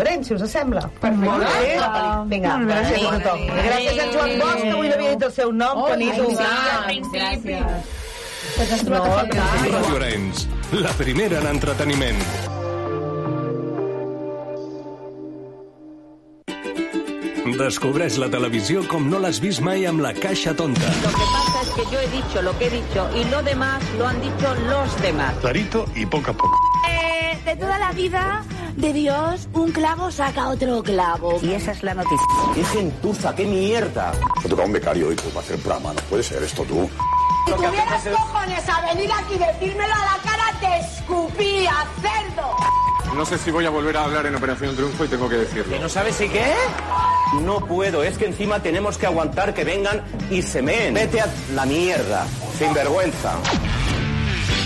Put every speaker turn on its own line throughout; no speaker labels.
Arenys, si us sembla.
Per molt bé.
Vinga,
Molt bé.
gràcies a tothom. Gràcies a Joan Bosch, que avui no havia dit el seu nom, que ni tu.
Gràcies.
Pues has trobat a faltar.
Ràdio Arenys, la primera en entreteniment. Descobreix la televisió com no l'has vist mai amb la caixa tonta.
Lo que pasa es que yo he dicho lo que he dicho y lo demás lo han dicho los demás.
Clarito y poco a poco.
Eh, de toda la vida de Dios, un clavo saca otro clavo.
Y esa es la noticia.
¡Qué gentuza, qué mierda!
Me toca un becario hoy para hacer programa, no puede ser esto tú.
Si tuvieras cojones a venir aquí y decírmelo a la cara, te escupía, cerdo.
No sé si voy a volver a hablar en Operación Triunfo y tengo que decirlo.
¿Que no sabes si qué? No puedo, es que encima tenemos que aguantar que vengan y se meen. Vete a la mierda, sin vergüenza.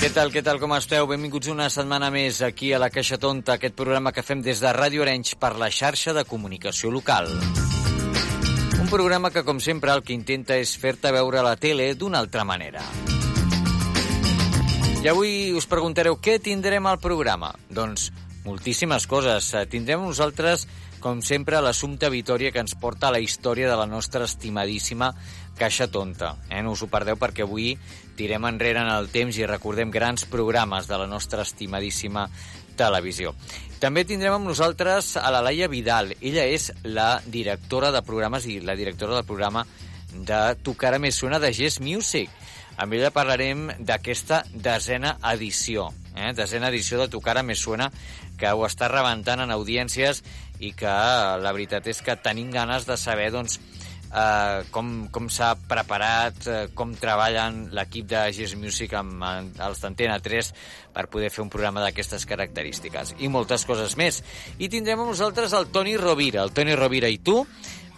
Què tal, què tal, com esteu? Benvinguts una setmana més aquí a la Caixa Tonta, aquest programa que fem des de Ràdio Arenys per la xarxa de comunicació local. Un programa que, com sempre, el que intenta és fer-te veure la tele d'una altra manera. I avui us preguntareu què tindrem al programa? Doncs moltíssimes coses. Tindrem nosaltres, com sempre, l'assumpte Vitoria que ens porta a la història de la nostra estimadíssima Caixa Tonta. Eh? No us ho perdeu perquè avui tirem enrere en el temps i recordem grans programes de la nostra estimadíssima televisió. També tindrem amb nosaltres a la Laia Vidal. Ella és la directora de programes i la directora del programa de Tu cara més suena de Gest Music. Amb ella parlarem d'aquesta desena edició, eh? desena edició de Tu cara més suena, que ho està rebentant en audiències i que la veritat és que tenim ganes de saber doncs, eh, com, com s'ha preparat, eh, com treballen l'equip de Gis Music amb eh, els d'Antena 3 per poder fer un programa d'aquestes característiques. I moltes coses més. I tindrem amb nosaltres el Toni Rovira. El Toni Rovira i tu,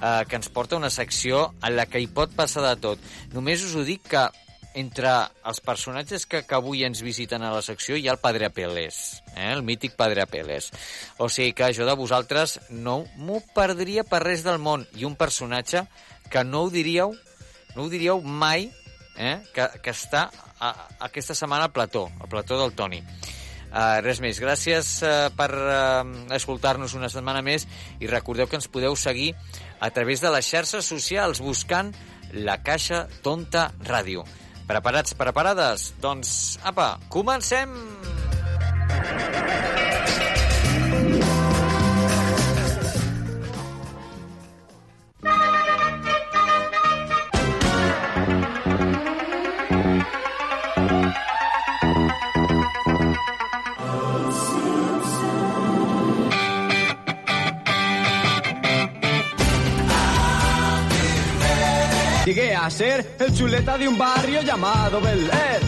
eh, que ens porta una secció en la que hi pot passar de tot. Només us ho dic que entre els personatges que, que avui ens visiten a la secció hi ha el Padre Apeles, eh? el mític Padre Apeles. O sigui que jo de vosaltres no m'ho perdria per res del món. I un personatge que no ho diríeu, no ho diríeu mai, eh? que, que està a, a aquesta setmana al plató, al plató del Toni. Uh, res més, gràcies uh, per uh, escoltar-nos una setmana més i recordeu que ens podeu seguir a través de les xarxes socials buscant la Caixa Tonta Ràdio. Preparats, preparades? Doncs, apa, comencem!
Llegué a ser el chuleta de un barrio llamado Bel Air.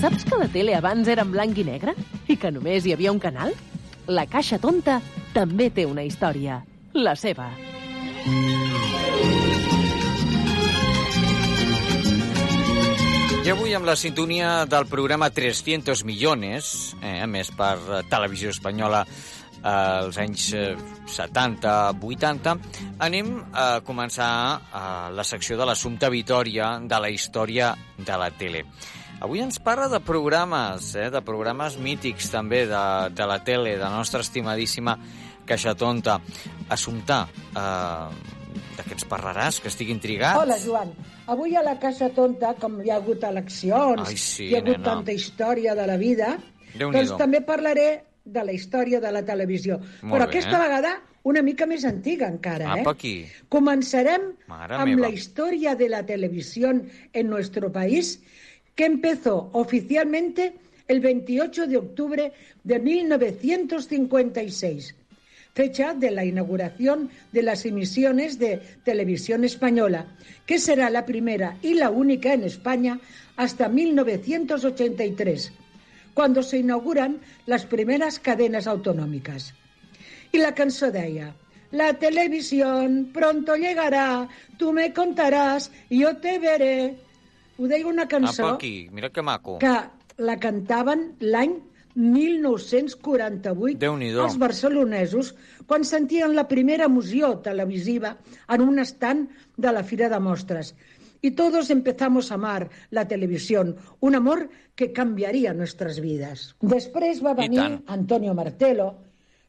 Saps que la tele abans era en blanc i negre? I que només hi havia un canal? La Caixa Tonta també té una història. La seva.
I avui amb la sintonia del programa 300 milions, eh, a més per eh, Televisió Espanyola eh, als anys eh, 70-80, anem a començar eh, la secció de l'assumpte Vitoria de la història de la tele. Avui ens parla de programes, eh, de programes mítics també de, de la tele, de la nostra estimadíssima Caixa Tonta. Assumpta, eh, de què ens parlaràs, que estic intrigat?
Hola, Joan. Avui a la Casa Tonta, com hi ha hagut eleccions,
Ai, sí,
hi ha hagut
nena.
tanta història de la vida, doncs també parlaré de la història de la televisió.
Molt
Però
bé.
aquesta vegada una mica més antiga encara,
Apa,
eh?
aquí.
Començarem
Mare
amb
meva.
la historia de la televisión en nuestro país, que empezó oficialmente el 28 de octubre de 1956. Fecha de la inauguración de las emisiones de televisión española, que será la primera y la única en España hasta 1983, cuando se inauguran las primeras cadenas autonómicas. Y la cançó deia La televisión pronto llegará, tú me contarás, yo te veré. Ho deia una cançó
Apa, aquí, mira que maco.
que la cantaven l'any 1948
Déu-n'hi-do.
els barcelonesos quan sentien la primera emoció televisiva en un estant de la Fira de Mostres. Y todos empezamos a amar la televisión, un amor que cambiaría nuestras vidas. Després va venir. Antonio Martelo,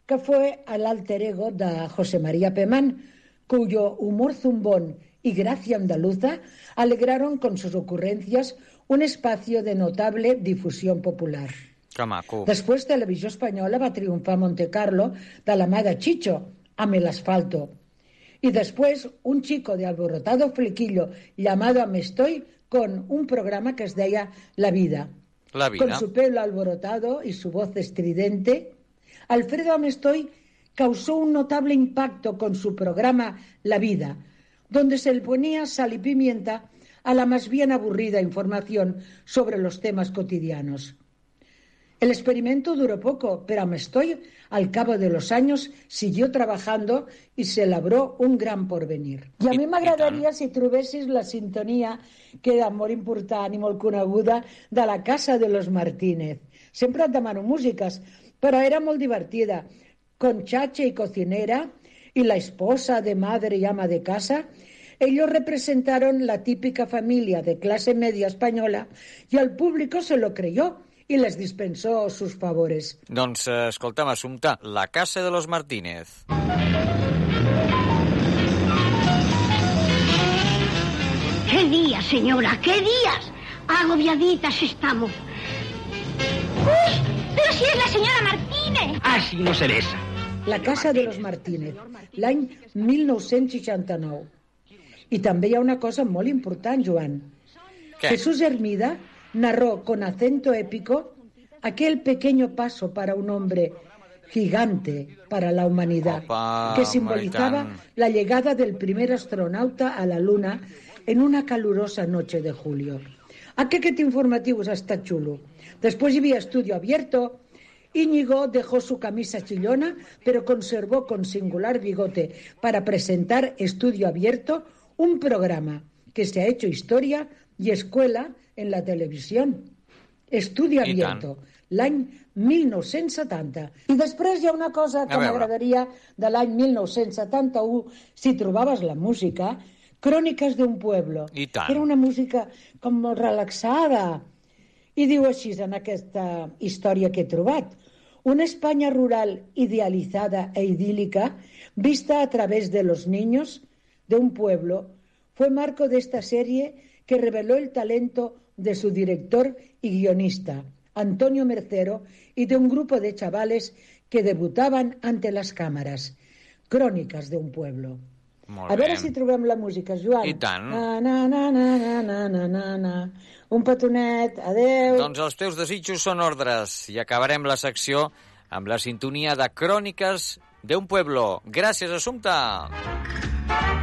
que fue el alter ego de José María Pemán, cuyo humor zumbón y gracia andaluza alegraron con sus ocurrencias un espacio de notable difusión popular.
Que maco.
Després, Televisió Espanyola va triomfar a Monte Carlo de la mà de Chicho, amb el asfalto. Y después, un chico de alborotado flequillo llamado Amestoy con un programa que es deia La Vida.
La vida.
Con su pelo alborotado y su voz estridente, Alfredo Amestoy causó un notable impacto con su programa La Vida, donde se le ponía sal y pimienta a la más bien aburrida información sobre los temas cotidianos. El experimento duró poco, pero Amestoy, al cabo de los años, siguió trabajando y se labró un gran porvenir. I a mi m'agradaria si trobessis la sintonia, que molt important i molt coneguda, de la Casa de los Martínez. Sempre et demano músiques, però era molt divertida. Con chacha y cocinera y la esposa de madre y ama de casa, ellos representaron la típica familia de clase media española y al público se lo creyó y les dispensó sus favores.
Doncs, eh, escolta'm, Assumpta, la casa de los Martínez.
¡Qué días, señora! ¡Qué días! Agobiaditas estamos. ¡Uy! ¡Pero si es la señora Martínez!
Así no se besa.
La Casa de los Martínez, l'any 1969. I també hi ha una cosa molt important, Joan.
¿Qué?
Jesús Hermida narró con acento épico aquel pequeño paso para un hombre gigante para la humanidad,
Opa,
que simbolizaba la llegada del primer astronauta a la Luna en una calurosa noche de julio. Aquest informatiu està xulo. Después havia estudio abierto, Íñigo dejó su camisa chillona, pero conservó con singular bigote para presentar Estudio Abierto, un programa que se ha hecho historia y escuela en la televisión. Estudio Abierto, l'any 1970. I després hi ha una cosa que m'agradaria de l'any 1971, si trobaves la música, Cròniques d'un pueblo.
I tant.
Era una música com molt relaxada. I diu així en aquesta història que he trobat. Una España rural idealizada e idílica, vista a través de los niños de un pueblo, Fue marco de esta serie que reveló el talento de su director y guionista, Antonio Mercero, y de un grupo de chavales que debutaban ante las cámaras. Crónicas de un pueblo.
Molt
a veure si trobem la música, Joan.
I tant.
Na, na, na, na, na, na, na, na. Un petonet, adeu.
Doncs els teus desitjos són ordres i acabarem la secció amb la sintonia de Cròniques d'un pueblo. Gràcies, Assumpta. Gràcies.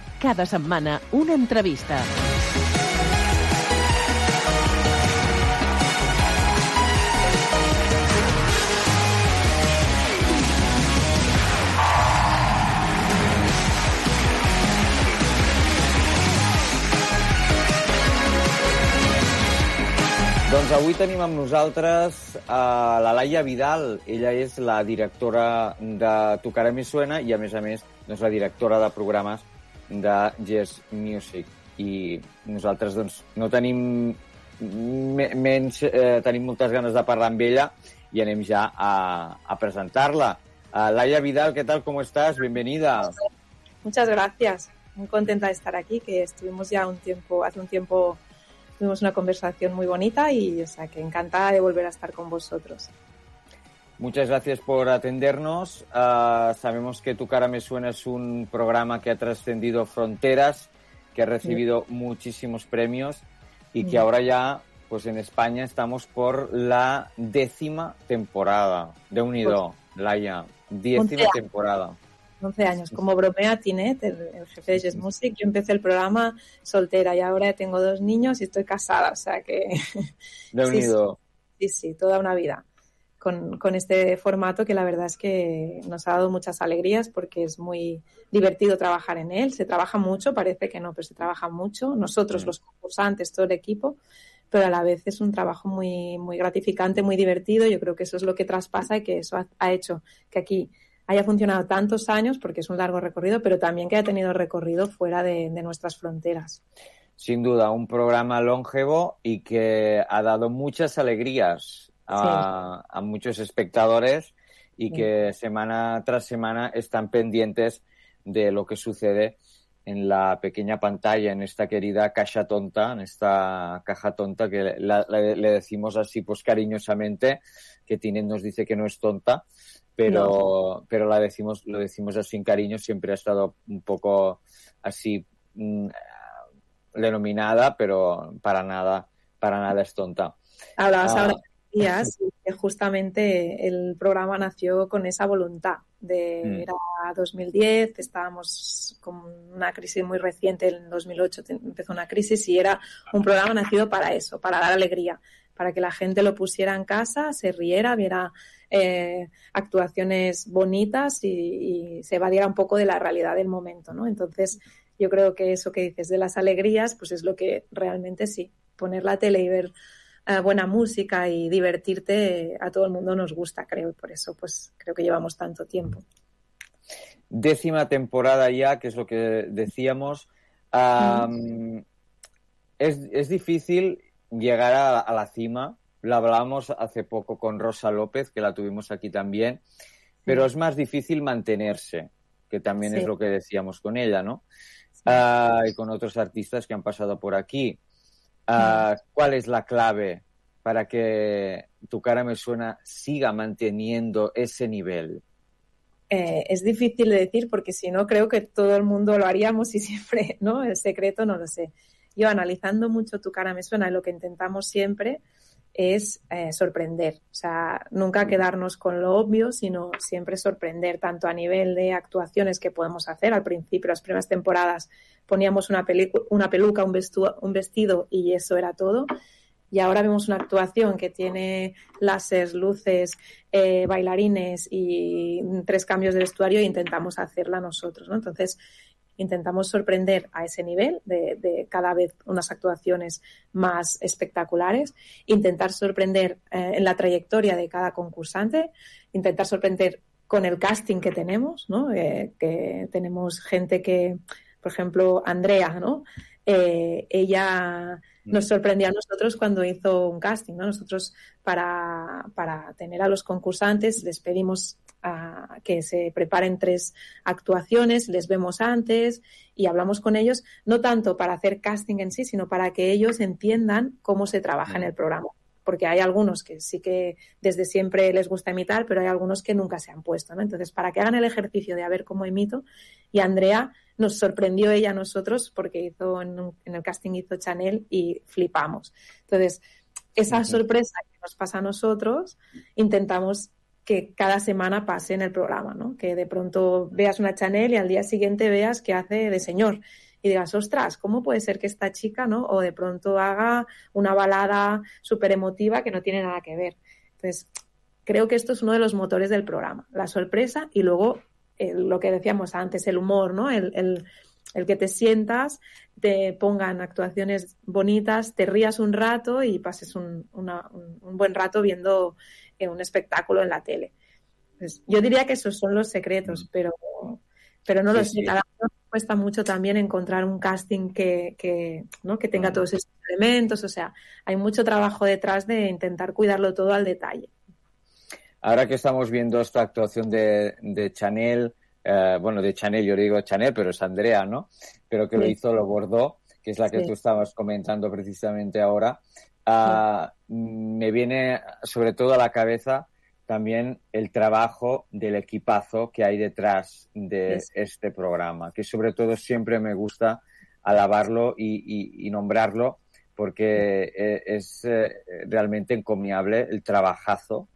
Cada setmana una entrevista.
Doncs avui tenim amb nosaltres a la Laia Vidal. Ella és la directora de Tocarà Mi Suena i, a més a més, doncs, la directora de programes de Jazz Music. I nosaltres doncs, no tenim menys, eh, tenim moltes ganes de parlar amb ella i anem ja a, presentar-la. Uh, Laia Vidal, ¿qué tal? ¿Cómo estás? Bienvenida.
Muchas gracias. Muy contenta de estar aquí, que estuvimos ya un tiempo, hace un tiempo tuvimos una conversación muy bonita y, o sea, que encantada de volver a estar con vosotros.
Muchas gracias por atendernos. Uh, sabemos que Tu cara me suena es un programa que ha trascendido fronteras, que ha recibido sí. muchísimos premios y que sí. ahora ya, pues en España estamos por la décima temporada de Unido, pues, Laia. Décima temporada.
11 años. Como bromea Tinet, el, el jefe de Jazz Music, yo empecé el programa soltera y ahora tengo dos niños y estoy casada, o sea que...
De unido.
Sí, sí, sí, toda una vida con, con, este formato que la verdad es que nos ha dado muchas alegrías porque es muy divertido trabajar en él. Se trabaja mucho, parece que no, pero se trabaja mucho. Nosotros, sí. los concursantes, todo el equipo, pero a la vez es un trabajo muy, muy gratificante, muy divertido. Yo creo que eso es lo que traspasa y que eso ha, ha hecho que aquí haya funcionado tantos años, porque es un largo recorrido, pero también que haya tenido recorrido fuera de, de, nuestras fronteras.
Sin duda, un programa longevo y que ha dado muchas alegrías a, sí. a muchos espectadores y que semana tras semana están pendientes de lo que sucede en la pequeña pantalla, en esta querida caja tonta, en esta caja tonta que la, la, le decimos así pues cariñosamente, que Tinet nos dice que no es tonta, pero, no. pero la decimos, lo decimos así en cariño, siempre ha estado un poco así mmm, denominada, pero para nada, para nada es tonta.
Hablabas ah. ahora días que justamente el programa nació con esa voluntad de mm. era 2010 estábamos con una crisis muy reciente en 2008 empezó una crisis y era un programa nacido para eso para dar alegría para que la gente lo pusiera en casa se riera viera eh, actuaciones bonitas y, y, se evadiera un poco de la realidad del momento, ¿no? Entonces, yo creo que eso que dices de las alegrías, pues es lo que realmente sí, poner la tele y ver eh, buena música y divertirte a todo el mundo nos gusta, creo, y por eso pues creo que llevamos tanto tiempo.
Décima temporada ya, que es lo que decíamos. Um, mm. es, es, difícil llegar a, a la cima, la hablamos hace poco con Rosa López, que la tuvimos aquí también, pero es más difícil mantenerse, que también sí. es lo que decíamos con ella, ¿no? Sí. Uh, y con otros artistas que han pasado por aquí. Uh, ¿Cuál es la clave para que tu cara me suena siga manteniendo ese nivel?
Eh, es difícil de decir porque si no creo que todo el mundo lo haríamos y siempre, ¿no? El secreto no lo sé. Yo analizando mucho tu cara me suena y lo que intentamos siempre es eh, sorprender. O sea, nunca quedarnos con lo obvio, sino siempre sorprender, tanto a nivel de actuaciones que podemos hacer. Al principio, las primeras temporadas, poníamos una, una peluca, un, un vestido y eso era todo. Y ahora vemos una actuación que tiene láseres, luces, eh, bailarines y tres cambios de vestuario e intentamos hacerla nosotros, ¿no? Entonces, intentamos sorprender a ese nivel de, cada vez unas actuaciones más espectaculares, intentar sorprender eh, en la trayectoria de cada concursante, intentar sorprender con el casting que tenemos, ¿no? Eh, que tenemos gente que, por ejemplo, Andrea, ¿no? Eh, ella nos sorprendió a nosotros cuando hizo un casting, ¿no? Nosotros para, para tener a los concursantes les pedimos a que se preparen tres actuaciones, les vemos antes y hablamos con ellos, no tanto para hacer casting en sí, sino para que ellos entiendan cómo se trabaja en el programa. Porque hay algunos que sí que desde siempre les gusta imitar, pero hay algunos que nunca se han puesto, ¿no? Entonces, para que hagan el ejercicio de a ver cómo imito, y Andrea nos sorprendió ella a nosotros porque hizo en, un, en el casting hizo Chanel y flipamos. Entonces, esa uh -huh. sorpresa que nos pasa a nosotros, intentamos que cada semana pase en el programa, ¿no? Que de pronto veas una Chanel y al día siguiente veas que hace de señor y digas, ostras, ¿cómo puede ser que esta chica, ¿no? O de pronto haga una balada súper emotiva que no tiene nada que ver. Entonces, creo que esto es uno de los motores del programa, la sorpresa y luego lo que decíamos antes, el humor, ¿no? El, el, el que te sientas, te pongan actuaciones bonitas, te rías un rato y pases un, una, un, un buen rato viendo eh, un espectáculo en la tele. Pues yo diría que esos son los secretos, pero, pero no
Sí,
lo sé.
sí.
Cada uno cuesta mucho también encontrar un casting que, que, ¿no? que tenga todos esos elementos. O sea, hay mucho trabajo detrás de intentar cuidarlo todo al detalle.
Ahora que estamos viendo esta actuación de, de Chanel, eh, bueno, de Chanel, yo digo Chanel, pero es Andrea, ¿no? Pero que lo hizo, lo bordó, que es la que
Sí.
tú estabas comentando precisamente ahora. Ah, Me viene sobre todo a la cabeza también el trabajo del equipazo que hay detrás de este programa, que sobre todo siempre me gusta alabarlo y, y- y nombrarlo porque eh, es eh, realmente encomiable el trabajazo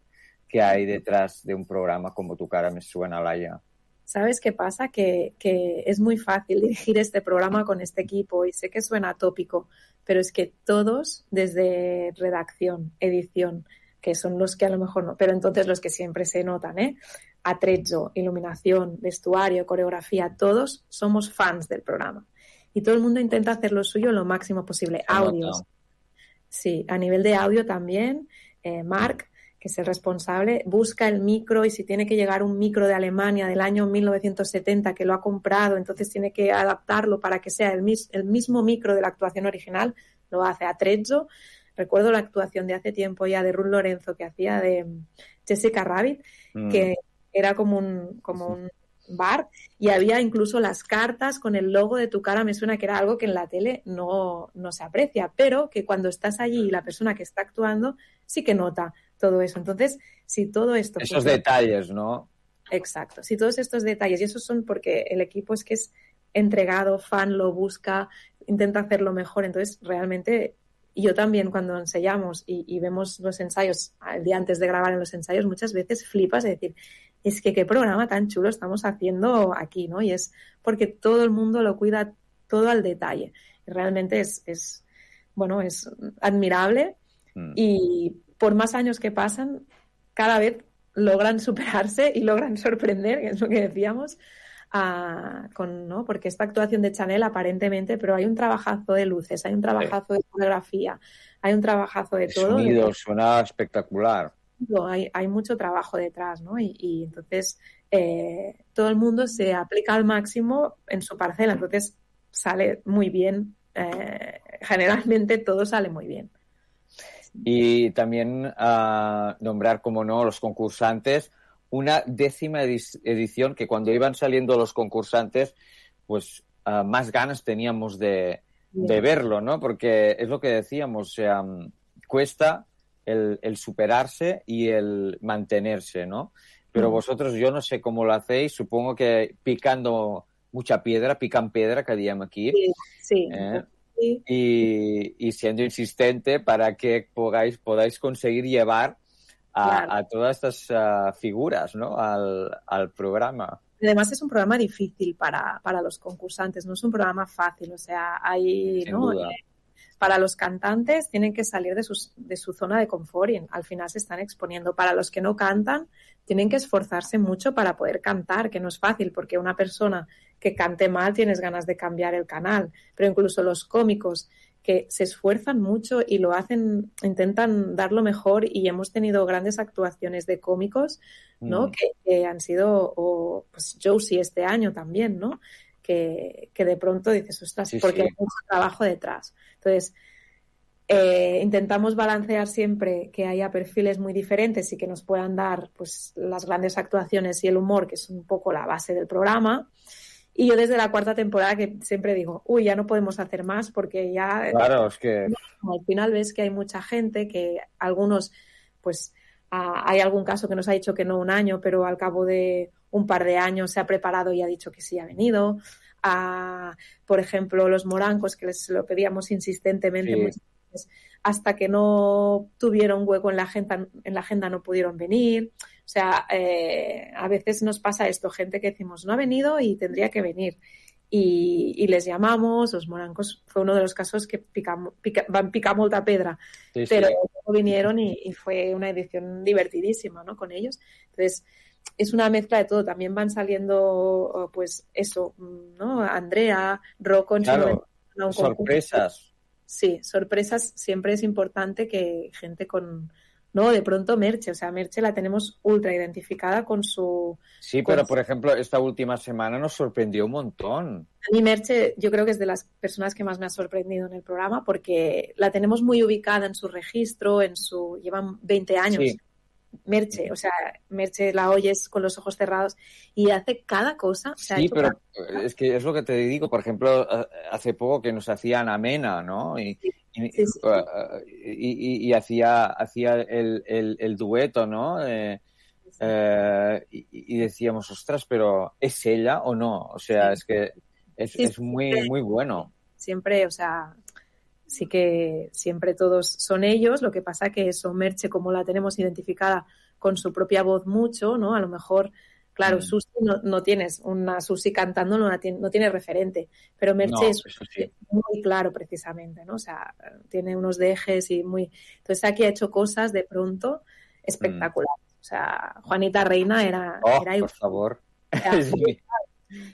que hay detrás de un programa como Tu cara me suena, Laia.
¿Sabes qué pasa? Que, que es muy fácil dirigir este programa con este equipo y sé que suena tópico, pero es que todos, desde redacción, edición, que son los que a lo mejor no, pero entonces los que siempre se notan, ¿eh? Atrezzo, iluminación, vestuario, coreografía, todos somos fans del programa. Y todo el mundo intenta hacer lo suyo lo máximo posible.
Se nota.
Audios. Sí, a nivel de audio también, eh, Mark, que es el responsable, busca el micro y si tiene que llegar un micro de Alemania del año 1970 que lo ha comprado, entonces tiene que adaptarlo para que sea el, mis- el mismo micro de la actuación original, lo hace a Trezzo. Recuerdo la actuación de hace tiempo ya de Ruth Lorenzo que hacía de Jessica Rabbit,
Mm.
que era como un, como un bar y había incluso las cartas con el logo de tu cara, me suena que era algo que en la tele no, no se aprecia, pero que cuando estás allí y la persona que está actuando sí que nota todo eso. Entonces, si todo esto...
Esos
funciona-
detalles, ¿no?
Exacto. Si todos estos detalles, y esos son porque el equipo es que es entregado, fan, lo busca, intenta hacerlo mejor. Entonces, realmente, yo también cuando ensayamos y, y vemos los ensayos, el día antes de grabar en los ensayos, muchas veces flipas de decir, es que qué programa tan chulo estamos haciendo aquí, ¿no? Y es porque todo el mundo lo cuida todo al detalle. Y realmente es, es bueno, es admirable
Mm.
y por más años que pasan, cada vez logran superarse y logran sorprender, que es lo que decíamos, con, ¿no? porque esta actuación de Chanel aparentemente, pero hay un trabajazo de luces, hay un trabajazo de fotografía, hay un trabajazo de
El
todo.
sonido suena espectacular.
Hay mucho trabajo detrás, ¿no? Y, y entonces eh, todo el mundo se aplica al máximo en su parcela, entonces sale muy bien. eh, generalmente todo sale muy bien.
Y también ah, nombrar, como no, los concursantes. Una décima edi- edición que cuando iban saliendo los concursantes, pues ah, más ganas teníamos de, de verlo, ¿no? Porque es lo que decíamos, o sea, mm, cuesta el, el superarse y el mantenerse, ¿no? Pero
Mm.
vosotros, yo no sé cómo lo hacéis, supongo que picando mucha piedra, pican piedra que diem aquí.
Sí.
¿eh?
Sí.
y, y siendo insistente para que podáis, podáis conseguir llevar a,
Claro.
a todas estas ah, figuras ¿no? al, al programa.
Además es un programa difícil para, para los concursantes, no es un programa fácil, o sea, hay,
Sin
¿no?
duda.
Eh, para los cantantes tienen que salir de, sus, de su zona de confort y al final se están exponiendo. Para los que no cantan, tienen que esforzarse mucho para poder cantar, que no es fácil, porque una persona que cante mal tienes ganas de cambiar el canal, pero incluso los cómicos que se esfuerzan mucho y lo hacen, intentan dar lo mejor y hemos tenido grandes actuaciones de cómicos, ¿no?
Mm.
Que, que han sido, o pues Josie este año también, ¿no? Que, que de pronto dices, ostras,
Sí,
porque
sí.
hay mucho trabajo detrás. Entonces, eh, intentamos balancear siempre que haya perfiles muy diferentes y que nos puedan dar pues las grandes actuaciones y el humor, que es un poco la base del programa. Y yo desde la cuarta temporada que siempre digo, uy, ya no podemos hacer más porque ya
Claro, es que
al final ves que hay mucha gente, que algunos, pues ah, hay algún caso que nos ha dicho que no un año, pero al cabo de un par de años se ha preparado y ha dicho que sí ha venido. Ah, por ejemplo, los morancos, que les lo pedíamos insistentemente
Sí.
muchas veces, hasta que no tuvieron hueco en la agenda, en la agenda no pudieron venir. O sea, eh, a veces nos pasa esto, gente que decimos no ha venido y tendría que venir. Y, y les llamamos, los morancos fue uno de los casos que pica, pica, van pica molta pedra,
Sí, sí.
pero vinieron y, y fue una edición divertidísima ¿no? con ellos. Entonces, es una mezcla de todo. También van saliendo, pues eso, ¿no? Andrea, Rocco en su
Claro, sorpresas.
Sí, sorpresas. Siempre es importante que gente con, no, de pronto Merche, o sea, Merche la tenemos ultra identificada con su...
Sí,
con
pero por ejemplo, esta última semana nos sorprendió un montón.
A mí Merche yo creo que es de las personas que más me ha sorprendido en el programa porque la tenemos muy ubicada en su registro, en su... llevan 20 años.
Sí.
Merche, o sea, Merche la oyes con los ojos cerrados y hace cada cosa. O sea, ha
Sí, pero
cada-
es que es lo que te digo. Por ejemplo, hace poco que nos hacían amena, ¿no? Y, y- y hacía, hacía el, el- el dueto, ¿no? Eh, eh, y, decíamos, ostras, pero ¿es ella o no? O sea, es que es,
Sí,
es
sí,
muy,
sí.
muy bueno.
siempre, o sea, sí que siempre todos son ellos, lo que pasa que eso, Merche, como la tenemos identificada con su propia voz mucho, ¿no? A lo mejor, claro,
Mm.
Susi no, no tienes una Susi cantando, no, no tiene referente, pero Merche
No,
es
sí.
muy claro precisamente, ¿no? O sea, tiene unos dejes y muy... Entonces aquí ha hecho cosas de pronto espectaculares. O sea, Juanita Reina era,
Mm. Oh,
era
por favor. Sí.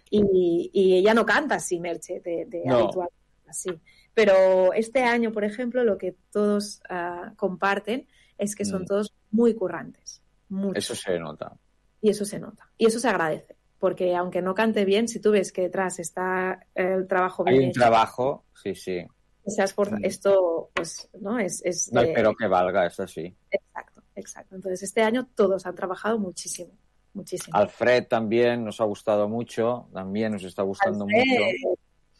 Y, y ella no canta así, Merche, de, de habitual, así. Pero este año, por ejemplo, lo que todos ah, comparten es que son
Mm.
todos muy currantes. mucho.
Eso se nota.
Y eso se nota. Y eso se agradece. Porque aunque no cante bien, si tú ves que detrás está el trabajo
Hay
bien
un
hecho,
trabajo, sí, sí.
esforza-
Mm.
esto, pues, ¿no? Es, es
No espero que valga, eso sí.
Exacto, exacto. Entonces, este año todos han trabajado muchísimo, muchísimo.
Alfred también nos ha gustado mucho, también nos está gustando mucho.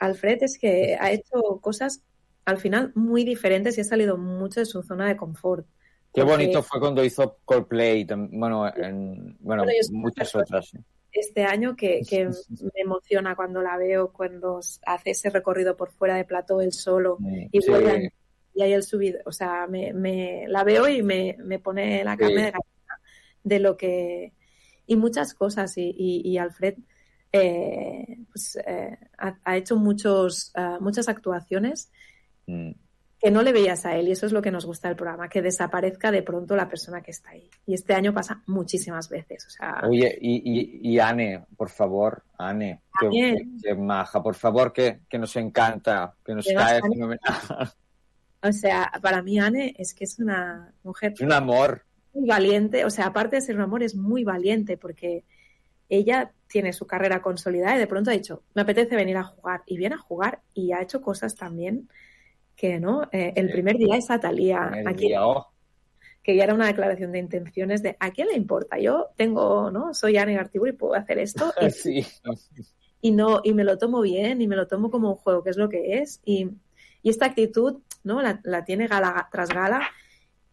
Alfred, es que ha hecho cosas al final muy diferentes y ha salido mucho de su zona de confort.
Qué
Porque
bonito fue cuando hizo Coldplay, bueno, en, bueno,
Bueno,
muchas otras.
Este año que, que me emociona cuando la veo, cuando hace ese recorrido por fuera de plató él solo y
sí.
vuelve a- y hay el subido, o sea, me, me- la veo y me, me pone la
Sí.
carne de gallina de lo que y muchas cosas y, y- y Alfred eh, pues, eh, ha, ha hecho muchos ah, muchas actuaciones
Mm.
que no le veías a él y eso es lo que nos gusta del programa, que desaparezca de pronto la persona que está ahí. Y este año pasa muchísimas veces, o sea,
Oye, y, y, y Anne, por favor, Anne, que,
Anne.
que- que maja, por favor, que, que nos encanta, que nos cae fenomenal.
o sea, para mí Anne es que es una mujer
Es un amor.
muy valiente, o sea, aparte de ser un amor, es muy valiente porque ella tiene su carrera consolidada y de pronto ha dicho, me apetece venir a jugar y viene a jugar y ha hecho cosas también que, ¿no? Eh, el primer día es Atalía, aquí,
día, oh.
que ya era una declaración de intenciones de, ¿a quién le importa? Yo tengo, ¿no? Soy Anne Gartibur y puedo hacer esto y,
Sí.
y no y me lo tomo bien y me lo tomo como un juego que es lo que es y, y esta actitud no la, la tiene gala tras gala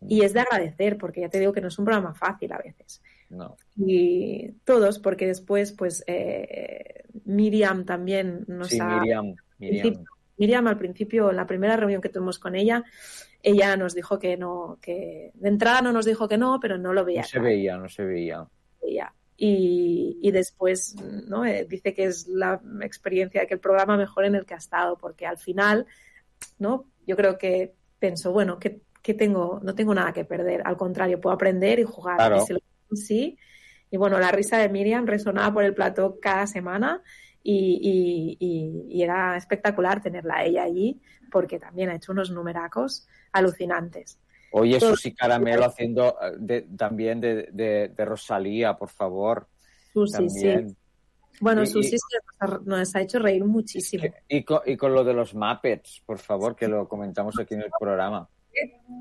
y es de agradecer porque ya te digo que no es un programa fácil a veces
No.
y todos porque después pues eh, Miriam también nos
Sí,
ha
Miriam, Miriam.
al principio en la primera reunión que tuvimos con ella ella nos dijo que no que de entrada no nos dijo que no pero no lo veía
No se veía, no se veía.
Y, y después ¿no? Eh, dice que es la experiencia, que el programa mejor en el que ha estado, porque al final, ¿no? Yo creo que pensó, bueno, que, tengo, no tengo nada que perder, al contrario, puedo aprender y jugar.
Claro.
Y se lo- sí. Y bueno, la risa de Miriam resonaba por el plató cada semana y, y- era espectacular tenerla a ella allí, porque también ha hecho unos numeracos alucinantes.
Oye, Susi Caramelo haciendo eh, de- también de, de, de Rosalía, por favor.
Susi, sí.
También.
Bueno,
Y-
Susi sí nos ha- hecho reír muchísimo.
Y con, y con lo de los Muppets, por favor, que lo comentamos aquí en el programa.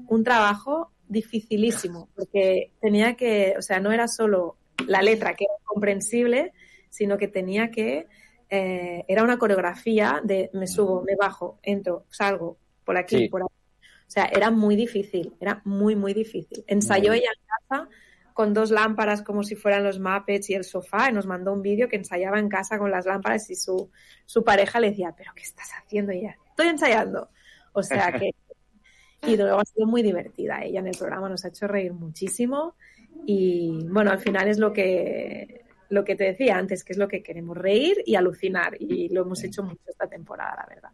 un trabajo dificilísimo, porque tenía que, o sea, no era solo la letra que era comprensible, sino que tenía que, eh, era una coreografía de me subo, me bajo, entro, salgo, por aquí,
Sí.
por ahí. O sea, era muy difícil, era muy, muy difícil. Ensayó
Muy.
ella en casa con dos lámparas como si fueran los Muppets y el sofá, y nos mandó un vídeo que ensayaba en casa con las lámparas y su, su pareja le decía, pero ¿qué estás haciendo? Y ella, estoy ensayando. O sea que y luego ha sido muy divertida. Ella en el programa nos ha hecho reír muchísimo y bueno, al final es lo que lo que te decía antes, que es lo que queremos reír y alucinar y lo hemos hecho mucho esta temporada, la verdad.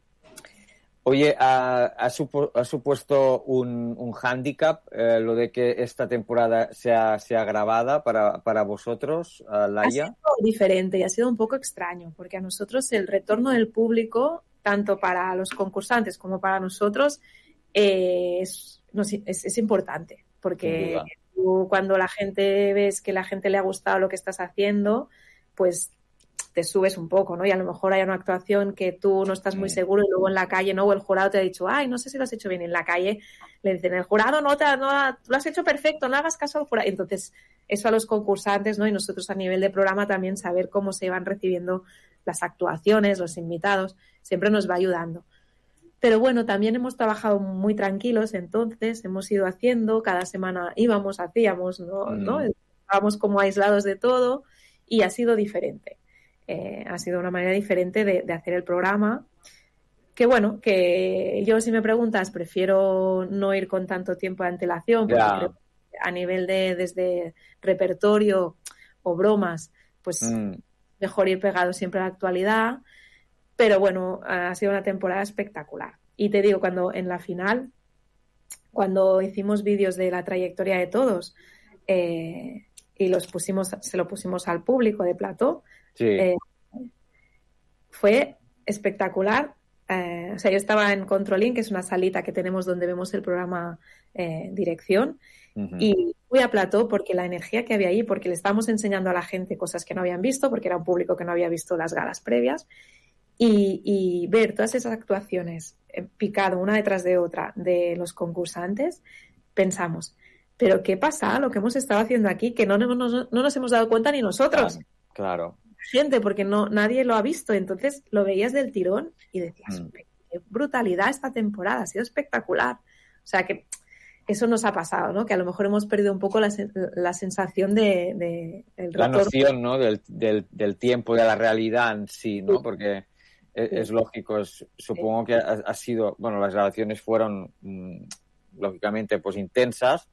Oye, ¿ha, ha, supu- ha supuesto un, un hándicap eh, lo de que esta temporada sea, sea grabada para, para vosotros, uh,
Ha
Laia?
sido diferente y ha sido un poco extraño, porque a nosotros el retorno del público, tanto para los concursantes como para nosotros, eh, es, es- es importante, porque tú cuando la gente ves que la gente le ha gustado lo que estás haciendo, pues te subes un poco, ¿no? Y a lo mejor hay una actuación que tú no estás muy seguro y luego en la calle, ¿no? O el jurado te ha dicho, ay, no sé si lo has hecho bien. En la calle le dicen, el jurado no, te, no ha- lo has hecho perfecto, no hagas caso al jurado. Entonces, eso a los concursantes, ¿no? Y nosotros a nivel de programa también saber cómo se van recibiendo las actuaciones, los invitados, siempre nos va ayudando. Pero bueno, también hemos trabajado muy tranquilos, entonces hemos ido haciendo, cada semana íbamos, hacíamos, ¿no?
Mm.
¿no? Estábamos como aislados de todo y ha sido diferente. Eh, ha sido una manera diferente de, de hacer el programa. Que bueno, que yo si me preguntas, prefiero no ir con tanto tiempo de antelación, porque
Ya.
creo que a nivel de desde repertorio o bromas, pues
Mm,
mejor ir pegado siempre a la actualidad. Pero bueno, ha sido una temporada espectacular. Y te digo, cuando en la final, cuando hicimos vídeos de la trayectoria de todos eh, y los pusimos, se lo pusimos al público de plató,
sí.
eh, fue espectacular. Eh, o sea, yo estaba en Controlling, que es una salita que tenemos donde vemos el programa Dirección, y fui a plató porque la energía que había ahí, porque le estábamos enseñando a la gente cosas que no habían visto, porque era un público que no había visto las galas previas, y, y ver todas esas actuaciones eh, picado una detrás de otra de los concursantes, pensamos, pero ¿qué pasa? Lo que hemos estado haciendo aquí, que no, nos- no nos hemos dado cuenta ni nosotros
Claro.
gente porque no nadie lo ha visto entonces lo veías del tirón y decías
Mm.
qué brutalidad esta temporada ha sido espectacular o sea que eso nos ha pasado no que a lo mejor hemos perdido un poco la, la sensación de, de el
La noción, ¿no? Del, del, del tiempo, de la realidad en sí, ¿no? Porque es, es lógico, es- supongo que ha, ha sido, bueno, las grabaciones fueron mm, lógicamente pues intensas